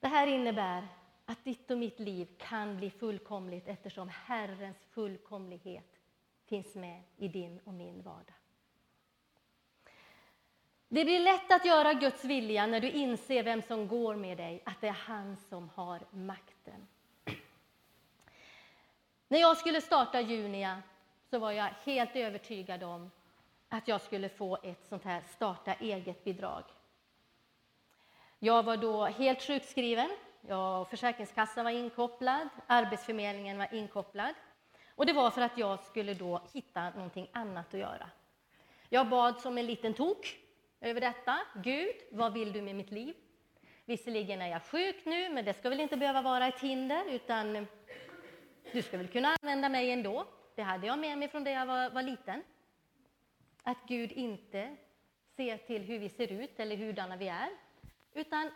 Det här innebär att ditt och mitt liv kan bli fullkomligt eftersom Herrens fullkomlighet finns med i din och min vardag. Det blir lätt att göra Guds vilja när du inser vem som går med dig, att det är han som har makten. När jag skulle starta Junia så var jag helt övertygad om att jag skulle få ett sånt här starta eget-bidrag. Jag var då helt sjukskriven. Jag, Försäkringskassan var inkopplad, Arbetsförmedlingen var inkopplad. Och det var för att jag skulle då hitta någonting annat att göra. Jag bad som en liten tok över detta. Gud, vad vill du med mitt liv? Visserligen är jag sjuk nu, men det ska väl inte behöva vara ett hinder, utan du ska väl kunna använda mig ändå. Det hade jag med mig från det jag var, var liten. Att Gud inte ser till hur vi ser ut eller hurdana vi är. Utan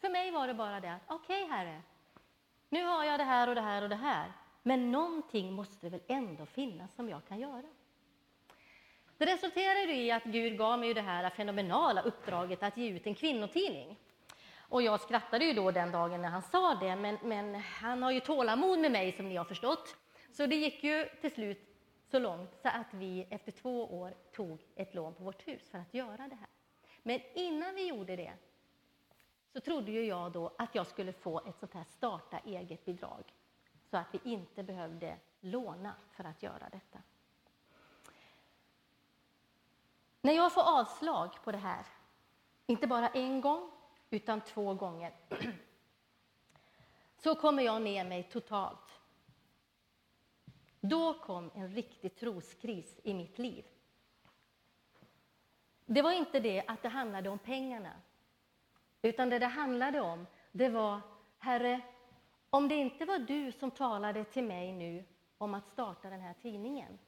för mig var det bara det att, okej okay, Herre, nu har jag det här och det här och det här. Men någonting måste väl ändå finnas som jag kan göra. Det resulterade i att Gud gav mig det här fenomenala uppdraget att ge ut en kvinnotidning. Och jag skrattade ju då den dagen när han sa det, men, men han har ju tålamod med mig som ni har förstått. Så det gick ju till slut så långt så att vi efter två år tog ett lån på vårt hus för att göra det här. Men innan vi gjorde det så trodde ju jag då att jag skulle få ett sånt här starta eget-bidrag så att vi inte behövde låna för att göra detta. När jag får avslag på det här, inte bara en gång utan två gånger, så kommer jag ner mig totalt. Då kom en riktig troskris i mitt liv. Det var inte det att det handlade om pengarna, utan det det handlade om, det var Herre, om det inte var du som talade till mig nu om att starta den här tidningen,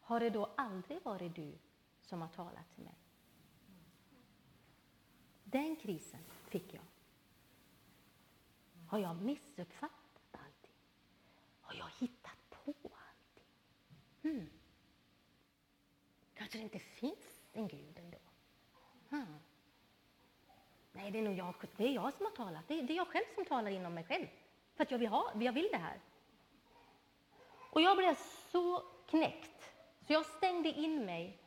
har det då aldrig varit du som har talat till mig? Den krisen fick jag. Har jag missuppfattat allting? Har jag hittat på allting? Hmm. Kanske det inte finns en Gud ändå? Hmm. Nej, det är nog jag, det är jag som har talat. Det är, det är jag själv som talar inom mig själv. För att jag vill, ha, jag vill det här. Och jag blev så knäckt, så jag stängde in mig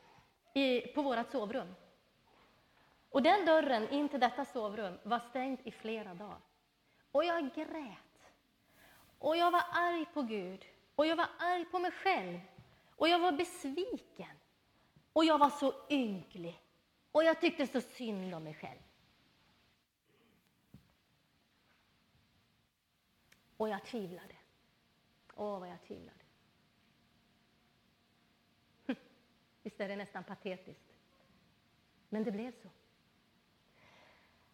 i, på vårt sovrum. Och den dörren in till detta sovrum var stängd i flera dagar. Och jag grät. Och jag var arg på Gud. Och jag var arg på mig själv. Och jag var besviken. Och jag var så ynklig. Och jag tyckte så synd om mig själv. Och jag tvivlade. Åh, vad jag tvivlade. Visst är det nästan patetiskt? Men det blev så.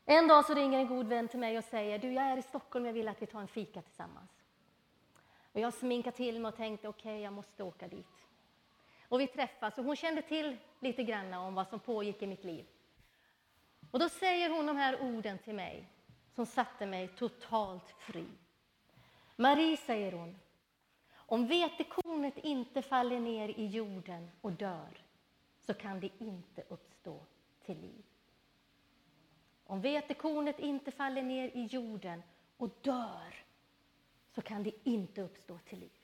En dag så ringer en god vän till mig och säger du, jag är i Stockholm, jag vill att vi tar en fika tillsammans. Och jag sminkade till mig och tänkte okej, okay, jag måste åka dit. Och vi träffas och hon kände till lite grann om vad som pågick i mitt liv. Och då säger hon de här orden till mig som satte mig totalt fri. Marie, säger hon, om vetekornet inte faller ner i jorden och dör så kan det inte uppstå till liv. Om vetekornet inte faller ner i jorden och dör så kan det inte uppstå till liv.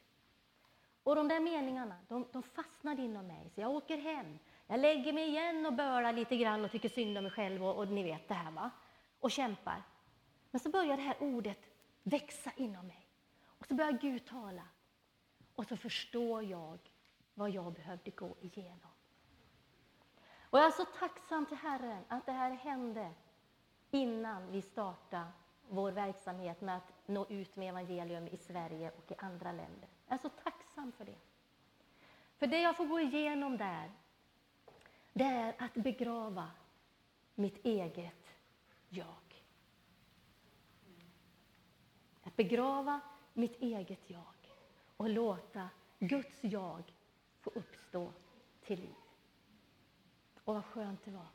Och de där meningarna, de, de fastnade inom mig. Så jag åker hem, jag lägger mig igen och bölar lite grann och tycker synd om mig själv och, och ni vet det här va. Och kämpar. Men så börjar det här ordet växa inom mig. Och så börjar Gud tala. Och så förstår jag vad jag behövde gå igenom. Och jag är så tacksam till Herren att det här hände innan vi startade vår verksamhet med att nå ut med evangelium i Sverige och i andra länder. Jag är så tacksam för det. För det jag får gå igenom där, det är att begrava mitt eget jag. Att begrava mitt eget jag och låta Guds jag få uppstå till liv. Och vad skönt det var.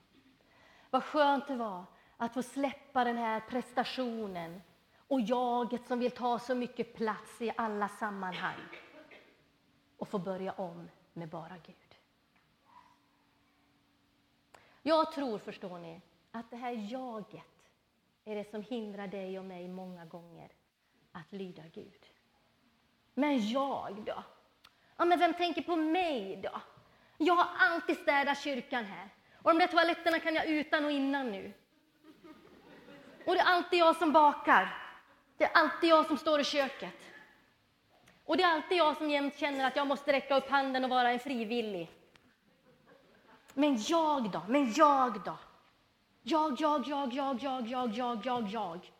Vad skönt det var att få släppa den här prestationen och jaget som vill ta så mycket plats i alla sammanhang och få börja om med bara Gud. Jag tror, förstår ni, att det här jaget är det som hindrar dig och mig många gånger att lyda Gud. Men jag då? Ja, men vem tänker på mig då? Jag har alltid städat kyrkan här. Och de där toaletterna kan jag utan och innan nu. Och det är alltid jag som bakar. Det är alltid jag som står i köket. Och det är alltid jag som jämt känner att jag måste räcka upp handen och vara en frivillig. Men jag då? Men jag då? Jag, jag, jag, jag, jag, jag, jag, jag, jag.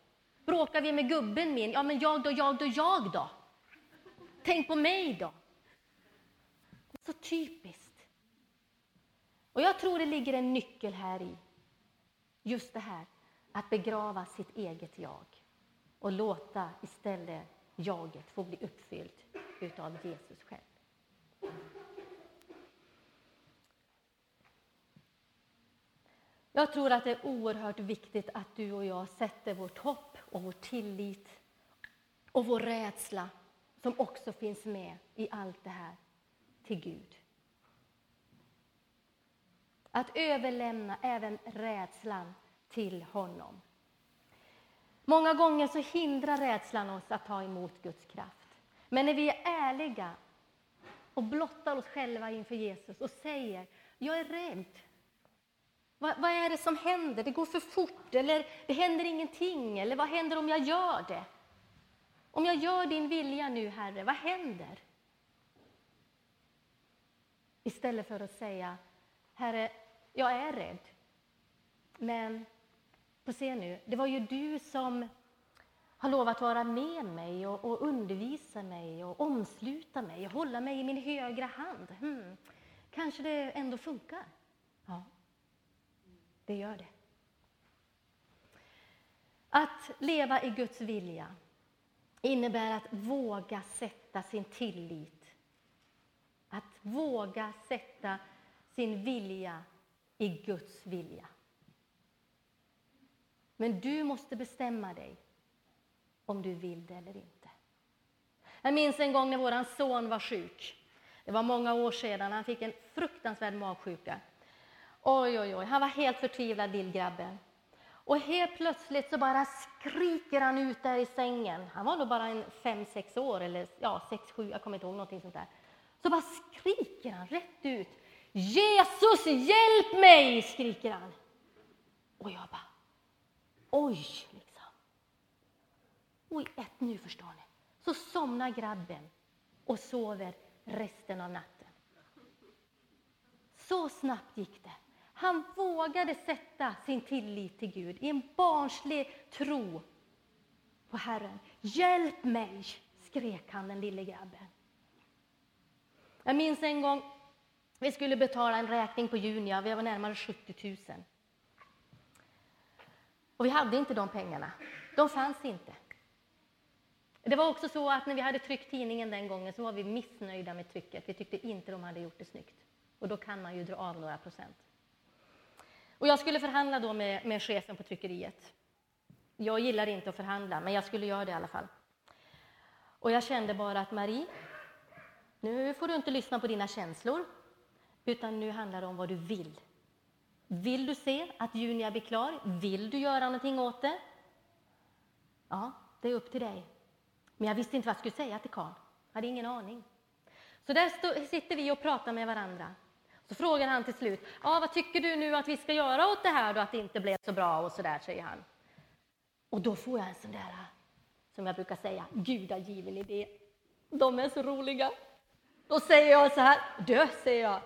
Bråkar vi med gubben min? Ja, men jag då, jag då, jag då? Tänk på mig då. Så typiskt. Och jag tror det ligger en nyckel här i. Just det här att begrava sitt eget jag och låta istället jaget få bli uppfyllt utav Jesus själv. Jag tror att det är oerhört viktigt att du och jag sätter vårt hopp och vår tillit och vår rädsla som också finns med i allt det här, till Gud. Att överlämna även rädslan till honom. Många gånger så hindrar rädslan oss att ta emot Guds kraft. Men när vi är ärliga och blottar oss själva inför Jesus och säger jag är rädd. Vad, vad, är det som händer? Det går för fort, eller det händer ingenting, eller vad händer om jag gör det? Om jag gör din vilja nu, Herre, vad händer? Istället för att säga, Herre, jag är rädd. Men, få se nu, det var ju du som har lovat vara med mig och, och undervisa mig och omsluta mig och hålla mig i min högra hand. Hmm. Kanske det ändå funkar? Ja, det gör det. Att leva i Guds vilja innebär att våga sätta sin tillit. Att våga sätta sin vilja i Guds vilja. Men du måste bestämma dig om du vill det eller inte. Jag minns en gång när vår son var sjuk. Det var många år sedan. Han fick en fruktansvärd magsjuka. Oj, oj, oj. Han var helt förtvivlad, lillgrabben. Och helt plötsligt så bara skriker han ut där i sängen. Han var nog bara en fem, sex år, eller ja, sex, sju, jag kommer inte ihåg någonting sånt där. Så bara skriker han rätt ut. Jesus, hjälp mig! skriker han. Och jag bara, oj, liksom. Och i ett nu, förstår ni, så somnar grabben och sover resten av natten. Så snabbt gick det. Han vågade sätta sin tillit till Gud i en barnslig tro på Herren. Hjälp mig, skrek han, den lille grabben. Jag minns en gång vi skulle betala en räkning på Junia, vi var närmare 70 000. Och vi hade inte de pengarna. De fanns inte. Det var också så att när vi hade tryckt tidningen den gången så var vi missnöjda med trycket. Vi tyckte inte de hade gjort det snyggt. Och då kan man ju dra av några procent. Och jag skulle förhandla då med, med chefen på tryckeriet. Jag gillar inte att förhandla, men jag skulle göra det i alla fall. Och jag kände bara att Marie, nu får du inte lyssna på dina känslor, utan nu handlar det om vad du vill. Vill du se att Junia blir klar? Vill du göra någonting åt det? Ja, det är upp till dig. Men jag visste inte vad jag skulle säga till Karl. Jag hade ingen aning. Så där sitter vi och pratar med varandra. Så frågar han till slut, ah, vad tycker du nu att vi ska göra åt det här då, att det inte blev så bra och så där, säger han. Och då får jag en sån där, som jag brukar säga, gudagiven idé. De är så roliga. Då säger jag så här, du, säger jag,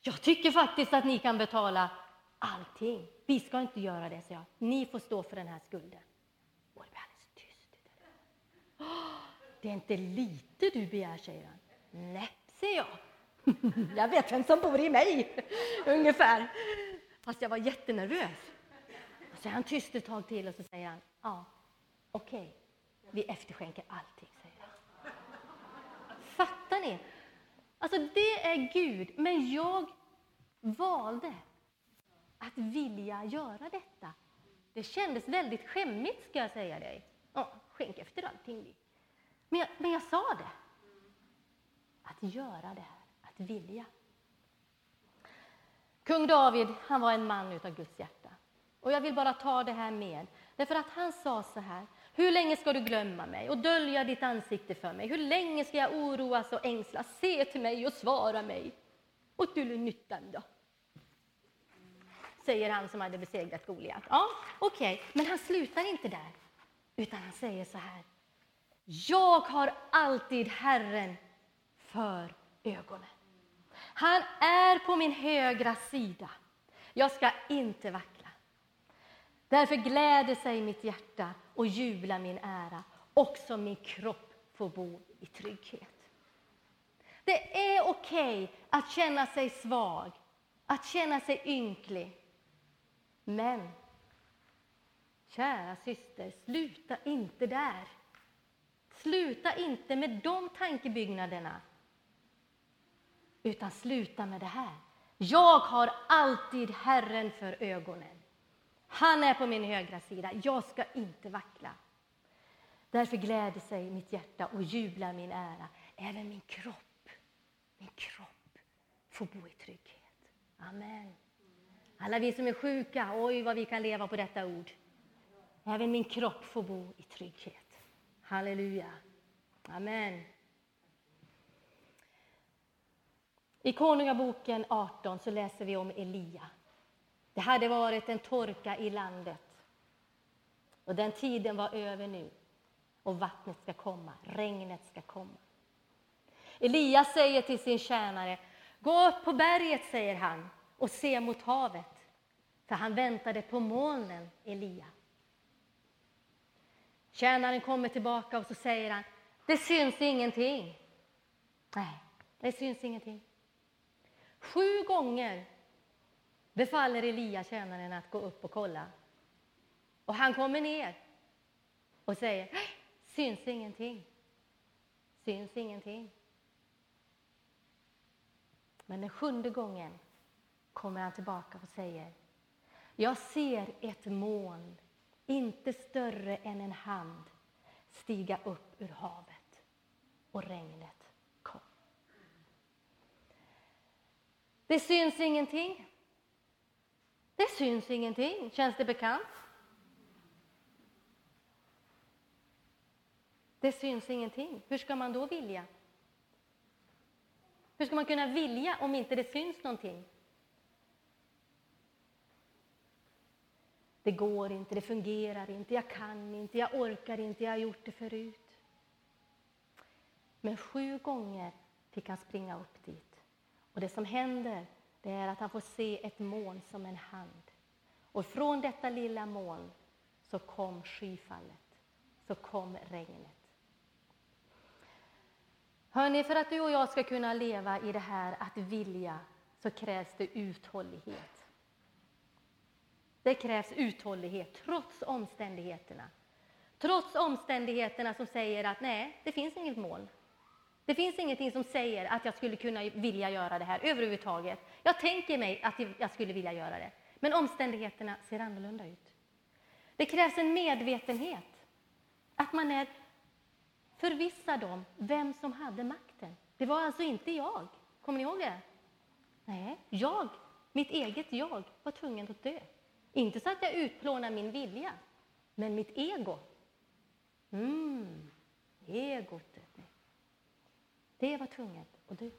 jag tycker faktiskt att ni kan betala allting. Vi ska inte göra det, säger jag. Ni får stå för den här skulden. Och det blir alldeles tyst. Det är inte lite du begär, säger han. Nej, säger jag. Jag vet vem som bor i mig, ungefär. Fast jag var jättenervös. Så är han tyst ett tag till och så säger han, ja, okej, okay. vi efterskänker allting, säger han. Fattar ni? Alltså det är Gud, men jag valde att vilja göra detta. Det kändes väldigt skämmigt, ska jag säga dig. Ja, skänk efter allting. Men jag, men jag sa det. Att göra det här vilja. Kung David han var en man utav Guds hjärta. Och Jag vill bara ta det här med, därför att han sa så här. Hur länge ska du glömma mig och dölja ditt ansikte för mig? Hur länge ska jag oroas och ängslas? Se till mig och svara mig. Och till nyttan då? Säger han som hade besegrat Goliat. Ja, okej, okay. men han slutar inte där, utan han säger så här. Jag har alltid Herren för ögonen. Han är på min högra sida. Jag ska inte vackla. Därför gläder sig mitt hjärta och jublar min ära. Också min kropp får bo i trygghet. Det är okej okay att känna sig svag, att känna sig ynklig. Men, kära syster, sluta inte där. Sluta inte med de tankebyggnaderna utan sluta med det här. Jag har alltid Herren för ögonen. Han är på min högra sida. Jag ska inte vackla. Därför gläder sig mitt hjärta och jublar min ära. Även min kropp, min kropp får bo i trygghet. Amen. Alla vi som är sjuka, oj vad vi kan leva på detta ord. Även min kropp får bo i trygghet. Halleluja. Amen. I Konungaboken 18 så läser vi om Elia. Det hade varit en torka i landet. Och den tiden var över nu. Och vattnet ska komma, regnet ska komma. Elia säger till sin tjänare, gå upp på berget, säger han, och se mot havet. För han väntade på molnen, Elia. Tjänaren kommer tillbaka och så säger han, det syns ingenting. Nej, det syns ingenting. Sju gånger befaller Elia tjänaren att gå upp och kolla. Och han kommer ner och säger, syns ingenting. Syns ingenting. Men den sjunde gången kommer han tillbaka och säger, jag ser ett moln, inte större än en hand, stiga upp ur havet. Och regnet kom. Det syns ingenting. Det syns ingenting. Känns det bekant? Det syns ingenting. Hur ska man då vilja? Hur ska man kunna vilja om inte det syns någonting? Det går inte, det fungerar inte, jag kan inte, jag orkar inte, jag har gjort det förut. Men sju gånger fick han springa upp dit. Och det som händer, det är att han får se ett moln som en hand. Och från detta lilla moln så kom skyfallet, så kom regnet. Hörni, för att du och jag ska kunna leva i det här att vilja så krävs det uthållighet. Det krävs uthållighet trots omständigheterna. Trots omständigheterna som säger att nej, det finns inget moln. Det finns ingenting som säger att jag skulle kunna vilja göra det här överhuvudtaget. Jag tänker mig att jag skulle vilja göra det, men omständigheterna ser annorlunda ut. Det krävs en medvetenhet, att man är förvissad om vem som hade makten. Det var alltså inte jag. Kommer ni ihåg det? Nej, jag, mitt eget jag, var tvungen att dö. Inte så att jag utplånar min vilja, men mitt ego. Mm, egot. Det var tvunget att dö.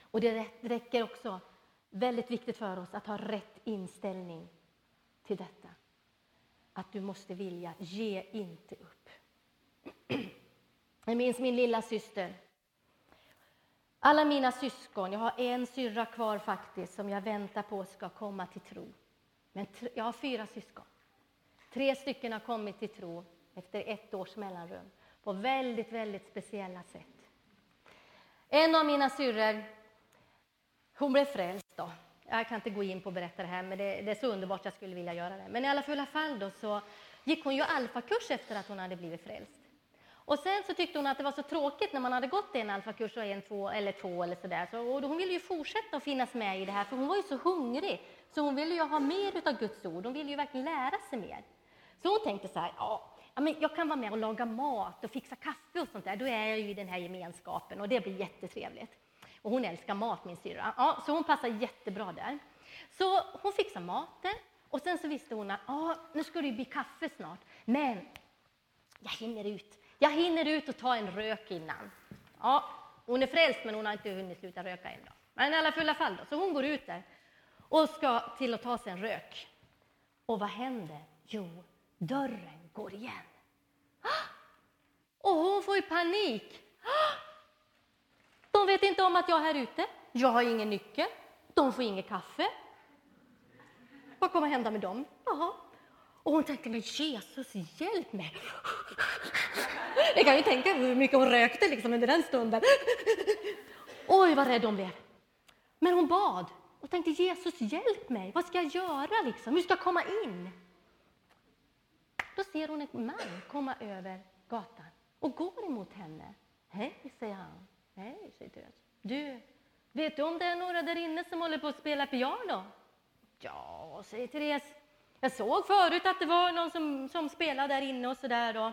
Och det räcker också, väldigt viktigt för oss, att ha rätt inställning till detta. Att du måste vilja, ge inte upp. Jag minns min lilla syster. Alla mina syskon, jag har en syrra kvar faktiskt, som jag väntar på ska komma till tro. Men jag har fyra syskon. Tre stycken har kommit till tro efter ett års mellanrum på väldigt, väldigt speciella sätt. En av mina syrror, hon blev frälst då. Jag kan inte gå in på att berätta det här, men det, det, är så underbart jag skulle vilja göra det. Men i alla fall då så gick hon ju alfakurs efter att hon hade blivit frälst. Och sen så tyckte hon att det var så tråkigt när man hade gått en alfakurs och en, två eller två eller sådär. Så, och hon ville ju fortsätta att finnas med i det här, för hon var ju så hungrig. Så hon ville ju ha mer av Guds ord, hon ville ju verkligen lära sig mer. Så hon tänkte så här, ja, men jag kan vara med och laga mat och fixa kaffe och sånt där. Då är jag ju i den här gemenskapen och det blir jättetrevligt. Och hon älskar mat, min syrra. Ja, så hon passar jättebra där. Så hon fixar maten och sen så visste hon att ja, nu ska det bli kaffe snart. Men jag hinner ut. Jag hinner ut och ta en rök innan. Ja, hon är frälst men hon har inte hunnit sluta röka än. Då. Men i alla fulla fall då. Så hon går ut där och ska till att ta sig en rök. Och vad händer? Jo, dörren går igen. Och hon får ju panik. De vet inte om att jag är här ute. Jag har ingen nyckel. De får inget kaffe. Vad kommer hända med dem? Jaha. Och hon tänkte, men Jesus, hjälp mig. Ni kan ju tänka hur mycket hon rökte liksom under den stunden. Oj, vad rädd hon blev. Men hon bad och tänkte, Jesus, hjälp mig. Vad ska jag göra? Liksom? Hur ska jag komma in? Då ser hon en man komma över gatan och går emot henne. Hej, säger han. Hej, säger Therese. Du, vet du om det är några där inne som håller på att spela piano? Ja, säger Therese. Jag såg förut att det var någon som, som spelade där inne och sådär.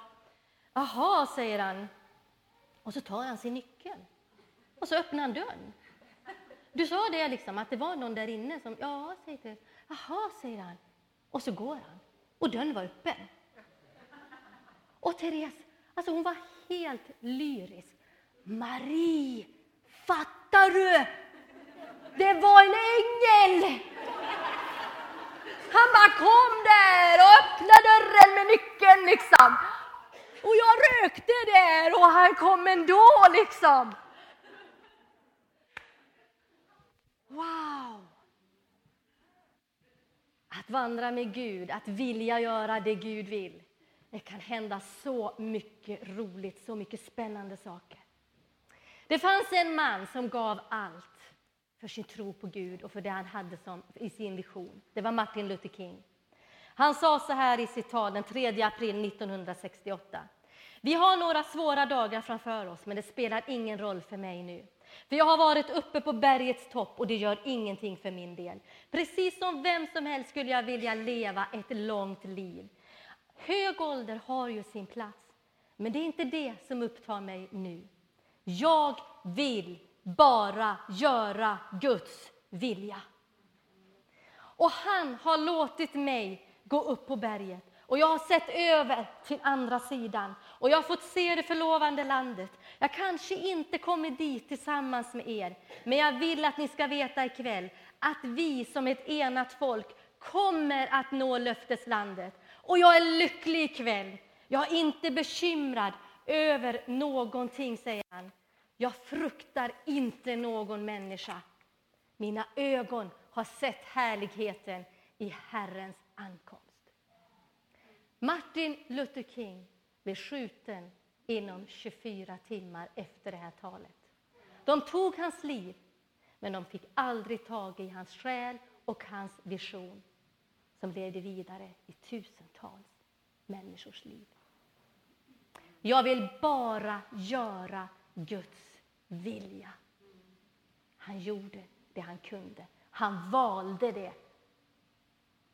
Jaha, säger han. Och så tar han sin nyckel. Och så öppnar han dörren. Du sa det liksom, att det var någon där inne som, ja, säger Therese. Jaha, säger han. Och så går han. Och dörren var öppen. Och Therese, alltså hon var helt lyrisk. Marie, fattar du? Det var en ängel! Han bara kom där och öppnade dörren med nyckeln liksom. Och jag rökte där och han kom ändå liksom. Wow! Att vandra med Gud, att vilja göra det Gud vill. Det kan hända så mycket roligt, så mycket spännande saker. Det fanns en man som gav allt för sin tro på Gud och för det han hade som, i sin vision. Det var Martin Luther King. Han sa så här i sitt tal den 3 april 1968. Vi har några svåra dagar framför oss, men det spelar ingen roll för mig nu. För jag har varit uppe på bergets topp och det gör ingenting för min del. Precis som vem som helst skulle jag vilja leva ett långt liv. Hög ålder har ju sin plats, men det är inte det som upptar mig nu. Jag vill bara göra Guds vilja. Och han har låtit mig gå upp på berget och jag har sett över till andra sidan och jag har fått se det förlovande landet. Jag kanske inte kommer dit tillsammans med er, men jag vill att ni ska veta ikväll att vi som ett enat folk kommer att nå löfteslandet. Och jag är lycklig ikväll. Jag är inte bekymrad över någonting, säger han. Jag fruktar inte någon människa. Mina ögon har sett härligheten i Herrens ankomst. Martin Luther King blev skjuten inom 24 timmar efter det här talet. De tog hans liv, men de fick aldrig tag i hans själ och hans vision som levde vidare i tusentals människors liv. Jag vill bara göra Guds vilja. Han gjorde det han kunde. Han valde det.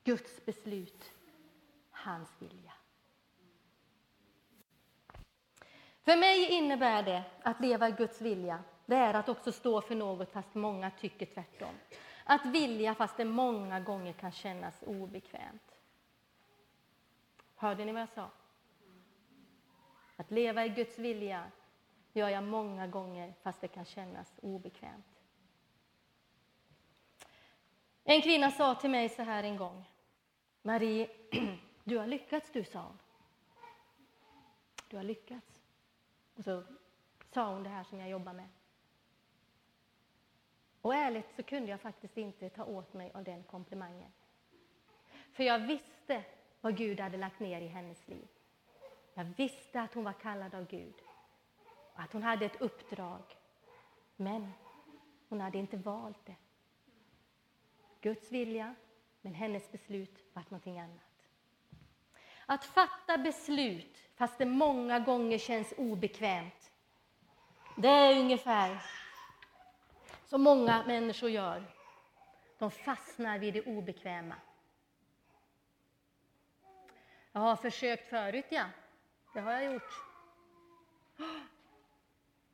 Guds beslut hans vilja. För mig innebär det att leva i Guds vilja, det är att också stå för något fast många tycker tvärtom. Att vilja fast det många gånger kan kännas obekvämt. Hörde ni vad jag sa? Att leva i Guds vilja gör jag många gånger fast det kan kännas obekvämt. En kvinna sa till mig så här en gång. Marie, Du har lyckats du, sa hon. Du har lyckats. Och så sa hon det här som jag jobbar med. Och ärligt så kunde jag faktiskt inte ta åt mig av den komplimangen. För jag visste vad Gud hade lagt ner i hennes liv. Jag visste att hon var kallad av Gud. Och att hon hade ett uppdrag. Men hon hade inte valt det. Guds vilja, men hennes beslut var någonting annat. Att fatta beslut fast det många gånger känns obekvämt. Det är ungefär som många människor gör. De fastnar vid det obekväma. Jag har försökt förut, ja. Det har jag gjort.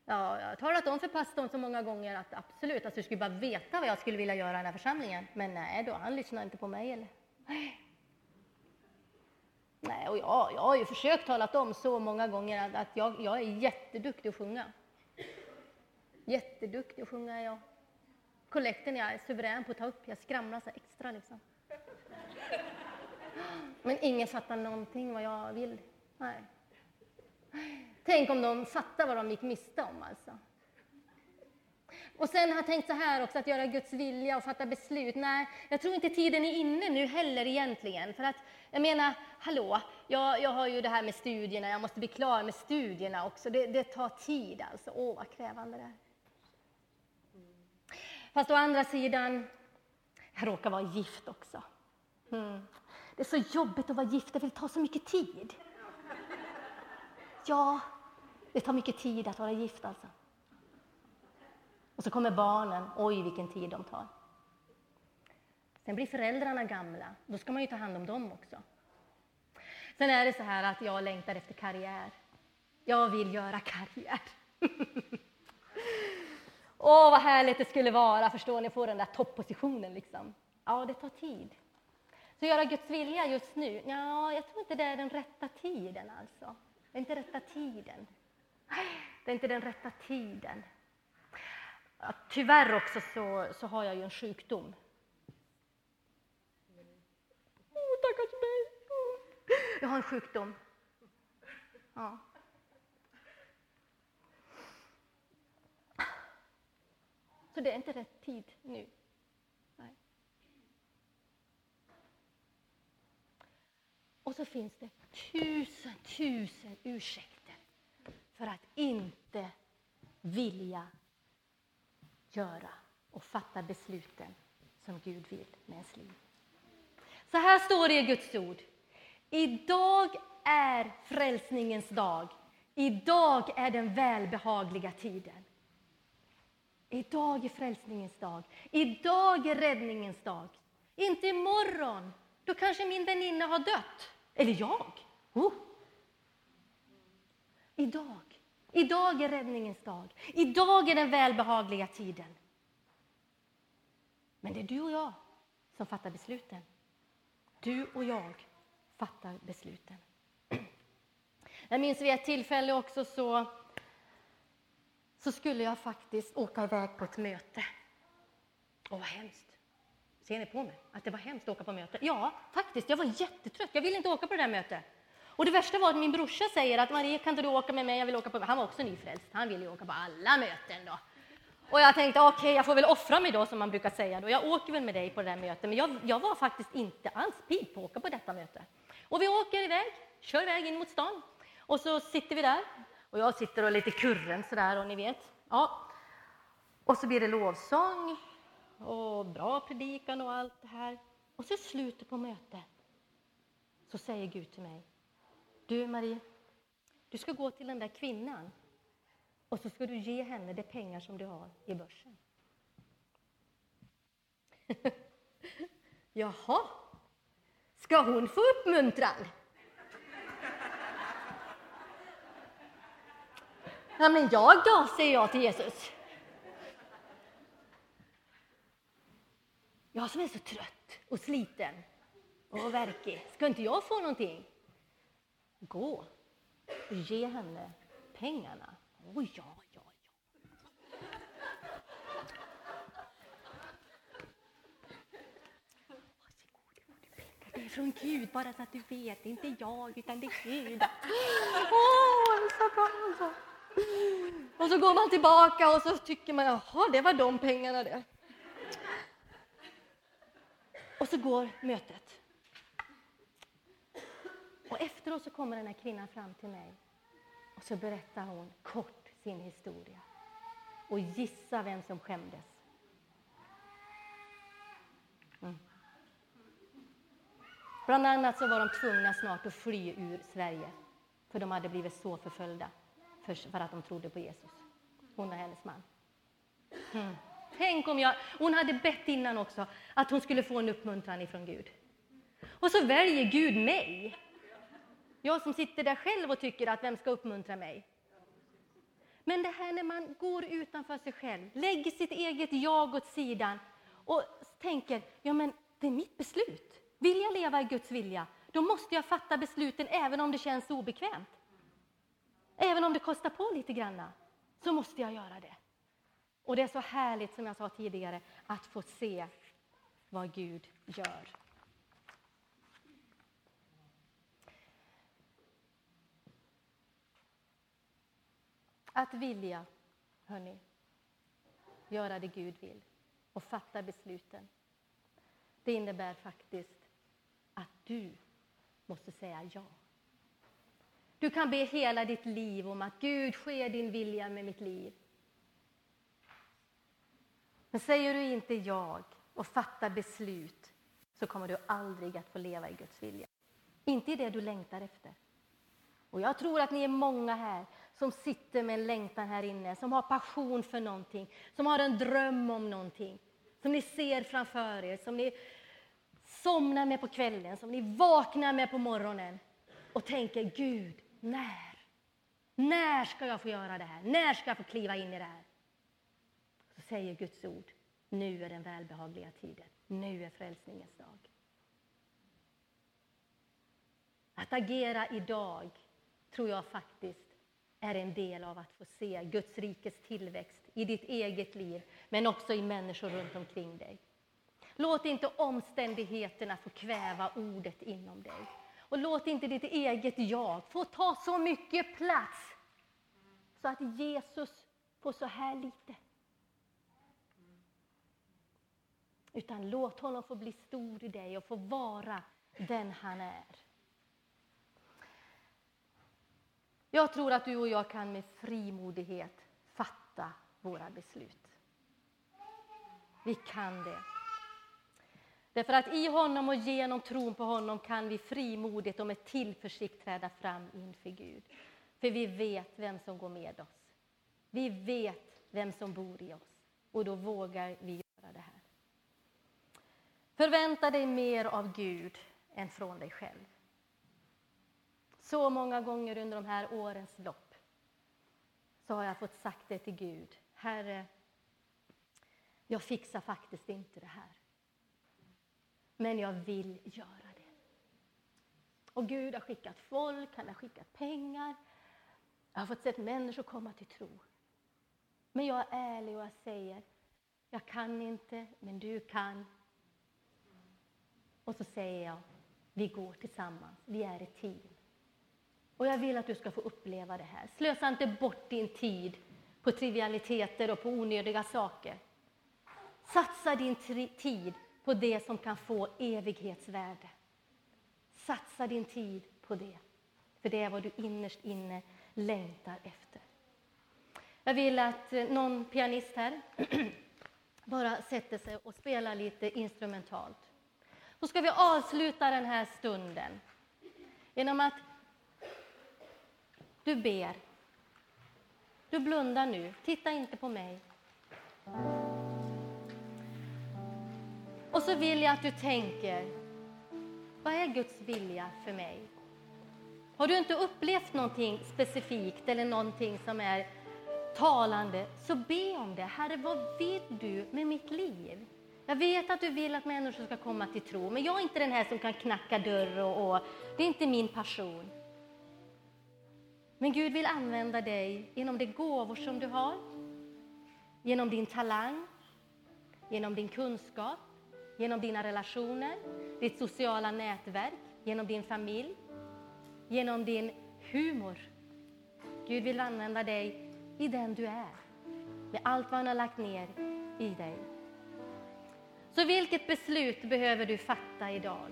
Ja, jag har talat om för pastorn så många gånger att absolut, alltså jag skulle bara veta vad jag skulle vilja göra i den här församlingen. Men nej då, han lyssnar inte på mig. Eller? Nej, och jag, jag har ju försökt tala om så många gånger att, att jag, jag är jätteduktig att sjunga. Jätteduktig att sjunga är jag. Kollekten jag är suverän på att ta upp. Jag skramlar så extra liksom. Men ingen fattar någonting vad jag vill. Nej. Tänk om de fattar vad de gick miste om alltså. Och sen har jag tänkt så här också, att göra Guds vilja och fatta beslut. Nej, jag tror inte tiden är inne nu heller egentligen. För att, jag menar, hallå, jag, jag har ju det här med studierna, jag måste bli klar med studierna också. Det, det tar tid alltså. Åh, vad krävande det är. Fast å andra sidan, jag råkar vara gift också. Mm. Det är så jobbigt att vara gift, det vill ta så mycket tid. Ja, det tar mycket tid att vara gift alltså. Och så kommer barnen, oj vilken tid de tar. Sen blir föräldrarna gamla, då ska man ju ta hand om dem också. Sen är det så här att jag längtar efter karriär. Jag vill göra karriär. Åh, vad härligt det skulle vara, förstår ni, få den där toppositionen liksom. Ja, det tar tid. Så göra Guds vilja just nu, ja, jag tror inte det är den rätta tiden alltså. Det är inte rätta tiden. Det är inte den rätta tiden. Ja, tyvärr också så, så har jag ju en sjukdom. Oh, stackars mig. Jag har en sjukdom. Ja. Så det är inte rätt tid nu. Nej. Och så finns det tusen, tusen ursäkter för att inte vilja göra och fatta besluten som Gud vill med ens liv. Så här står det i Guds ord. Idag är frälsningens dag. Idag är den välbehagliga tiden. Idag är frälsningens dag. Idag är räddningens dag. Inte imorgon. Då kanske min väninna har dött. Eller jag. Oh. Idag. Idag är räddningens dag. Idag är den välbehagliga tiden. Men det är du och jag som fattar besluten. Du och jag fattar besluten. Jag minns vid ett tillfälle också så, så skulle jag faktiskt åka iväg på ett möte. Åh, vad hemskt! Ser ni på mig att det var hemskt att åka på möte? Ja, faktiskt. Jag var jättetrött. Jag ville inte åka på det där mötet. Och det värsta var att min brorsa säger att Marie, kan inte du åka med mig? Jag vill åka på... Han var också nyfrälst. Han ville ju åka på alla möten då. Och jag tänkte, okej, okay, jag får väl offra mig då, som man brukar säga. Då. Jag åker väl med dig på det där mötet. Men jag, jag var faktiskt inte alls pigg på att åka på detta möte. Och vi åker iväg, kör iväg in mot stan. Och så sitter vi där. Och jag sitter och är lite kurren sådär, och ni vet. Ja. Och så blir det lovsång och bra predikan och allt det här. Och så i slutet på mötet så säger Gud till mig, du Marie, du ska gå till den där kvinnan och så ska du ge henne de pengar som du har i börsen. Jaha, ska hon få uppmuntran? Ja, men jag då, säger jag till Jesus. Jag som är så trött och sliten och verkig, ska inte jag få någonting? Gå och ge henne pengarna. Oh, ja, ja, ja. Det är från Gud, bara så att du vet. Det är inte jag, utan det är Gud. Åh, oh, så bra alltså. Och så går man tillbaka och så tycker man, jaha, det var de pengarna det. Och så går mötet. Och efteråt så kommer den här kvinnan fram till mig och så berättar hon kort sin historia. Och gissa vem som skämdes. Mm. Bland annat så var de tvungna snart att fly ur Sverige för de hade blivit så förföljda för att de trodde på Jesus. Hon och hennes man. Mm. Tänk om jag... Hon hade bett innan också att hon skulle få en uppmuntran ifrån Gud. Och så väljer Gud mig. Jag som sitter där själv och tycker att vem ska uppmuntra mig? Men det här när man går utanför sig själv, lägger sitt eget jag åt sidan och tänker, ja men det är mitt beslut. Vill jag leva i Guds vilja, då måste jag fatta besluten även om det känns obekvämt. Även om det kostar på lite granna, så måste jag göra det. Och det är så härligt, som jag sa tidigare, att få se vad Gud gör. Att vilja, hörni, göra det Gud vill och fatta besluten. Det innebär faktiskt att du måste säga ja. Du kan be hela ditt liv om att Gud sker din vilja med mitt liv. Men säger du inte jag och fattar beslut så kommer du aldrig att få leva i Guds vilja. Inte i det du längtar efter. Och jag tror att ni är många här som sitter med en längtan här inne, som har passion för någonting, som har en dröm om någonting, som ni ser framför er, som ni somnar med på kvällen, som ni vaknar med på morgonen och tänker Gud, när? När ska jag få göra det här? När ska jag få kliva in i det här? Så säger Guds ord. Nu är den välbehagliga tiden. Nu är frälsningens dag. Att agera idag tror jag faktiskt är en del av att få se Guds rikes tillväxt i ditt eget liv, men också i människor runt omkring dig. Låt inte omständigheterna få kväva ordet inom dig. Och låt inte ditt eget jag få ta så mycket plats så att Jesus får så här lite. Utan låt honom få bli stor i dig och få vara den han är. Jag tror att du och jag kan med frimodighet fatta våra beslut. Vi kan det. Därför att i honom och genom tron på honom kan vi frimodigt och med tillförsikt träda fram inför Gud. För vi vet vem som går med oss. Vi vet vem som bor i oss. Och då vågar vi göra det här. Förvänta dig mer av Gud än från dig själv. Så många gånger under de här årens lopp så har jag fått sagt det till Gud. Herre, jag fixar faktiskt inte det här. Men jag vill göra det. Och Gud har skickat folk, han har skickat pengar. Jag har fått se människor komma till tro. Men jag är ärlig och jag säger, jag kan inte, men du kan. Och så säger jag, vi går tillsammans, vi är ett team. Och jag vill att du ska få uppleva det här. Slösa inte bort din tid på trivialiteter och på onödiga saker. Satsa din tid på det som kan få evighetsvärde. Satsa din tid på det, för det är vad du innerst inne längtar efter. Jag vill att eh, någon pianist här bara sätter sig och spelar lite instrumentalt. Då ska vi avsluta den här stunden genom att du ber. Du blundar nu, titta inte på mig. Och så vill jag att du tänker, vad är Guds vilja för mig? Har du inte upplevt någonting specifikt eller någonting som är talande, så be om det. Herre, vad vill du med mitt liv? Jag vet att du vill att människor ska komma till tro, men jag är inte den här som kan knacka dörr och, och det är inte min passion. Men Gud vill använda dig genom de gåvor som du har, genom din talang, genom din kunskap, genom dina relationer, ditt sociala nätverk, genom din familj, genom din humor. Gud vill använda dig i den du är, med allt vad han har lagt ner i dig. Så vilket beslut behöver du fatta idag?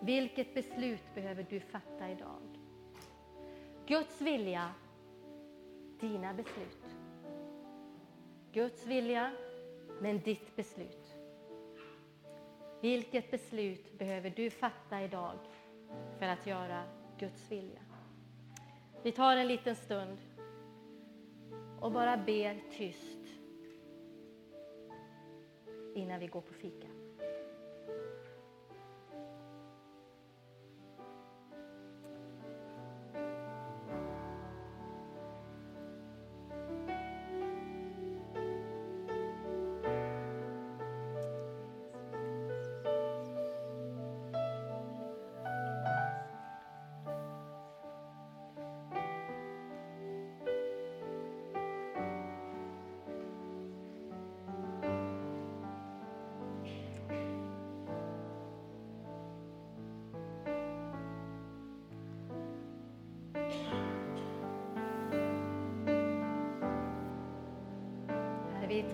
Vilket beslut behöver du fatta idag? Guds vilja, dina beslut. Guds vilja, men ditt beslut. Vilket beslut behöver du fatta idag för att göra Guds vilja? Vi tar en liten stund och bara ber tyst innan vi går på fika.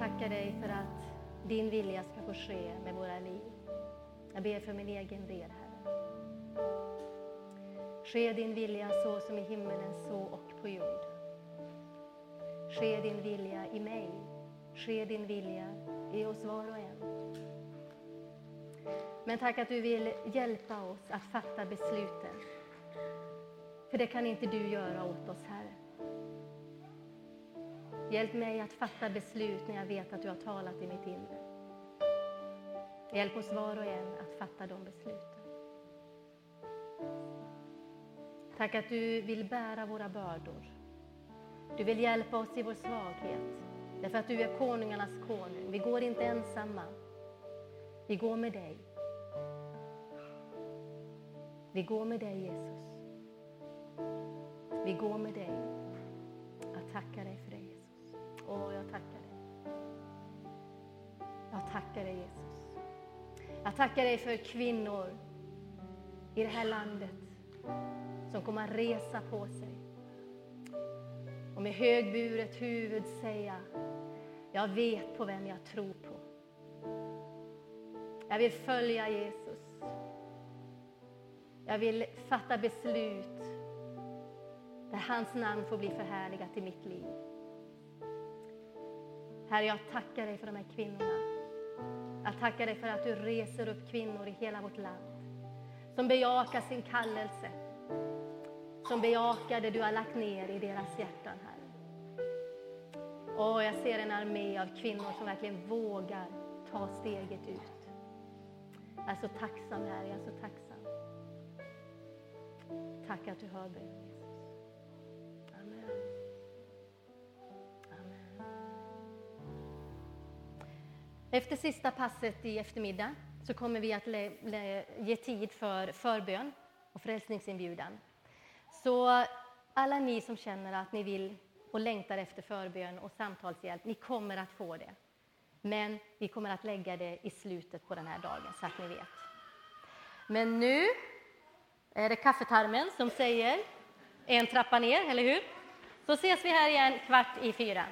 Tackar dig för att din vilja ska få ske med våra liv. Jag ber för min egen del, Herre. Ske din vilja så som i himmelen, så och på jord. Ske din vilja i mig. Ske din vilja i oss var och en. Men tack att du vill hjälpa oss att fatta besluten. För det kan inte du göra åt oss, Herre. Hjälp mig att fatta beslut när jag vet att du har talat i mitt inre. Hjälp oss var och en att fatta de besluten. Tack att du vill bära våra bördor. Du vill hjälpa oss i vår svaghet. Därför att du är konungarnas konung. Vi går inte ensamma. Vi går med dig. Vi går med dig Jesus. Vi går med dig. Jag tackar dig tackar dig Jesus. Jag tackar dig för kvinnor i det här landet som kommer att resa på sig och med högburet huvud säga jag vet på vem jag tror på. Jag vill följa Jesus. Jag vill fatta beslut där hans namn får bli förhärligat i mitt liv. Herre, jag tackar dig för de här kvinnorna. Jag tackar dig för att du reser upp kvinnor i hela vårt land som bejakar sin kallelse, som bejakar det du har lagt ner i deras hjärtan, Herre. Och jag ser en armé av kvinnor som verkligen vågar ta steget ut. Jag är så tacksam, Herre, jag är så tacksam. Tack att du hör bön, Efter sista passet i eftermiddag så kommer vi att ge tid för förbön och frälsningsinbjudan. Så alla ni som känner att ni vill och längtar efter förbön och samtalshjälp, ni kommer att få det. Men vi kommer att lägga det i slutet på den här dagen, så att ni vet. Men nu är det kaffetarmen som säger en trappa ner, eller hur? Så ses vi här igen kvart i fyra.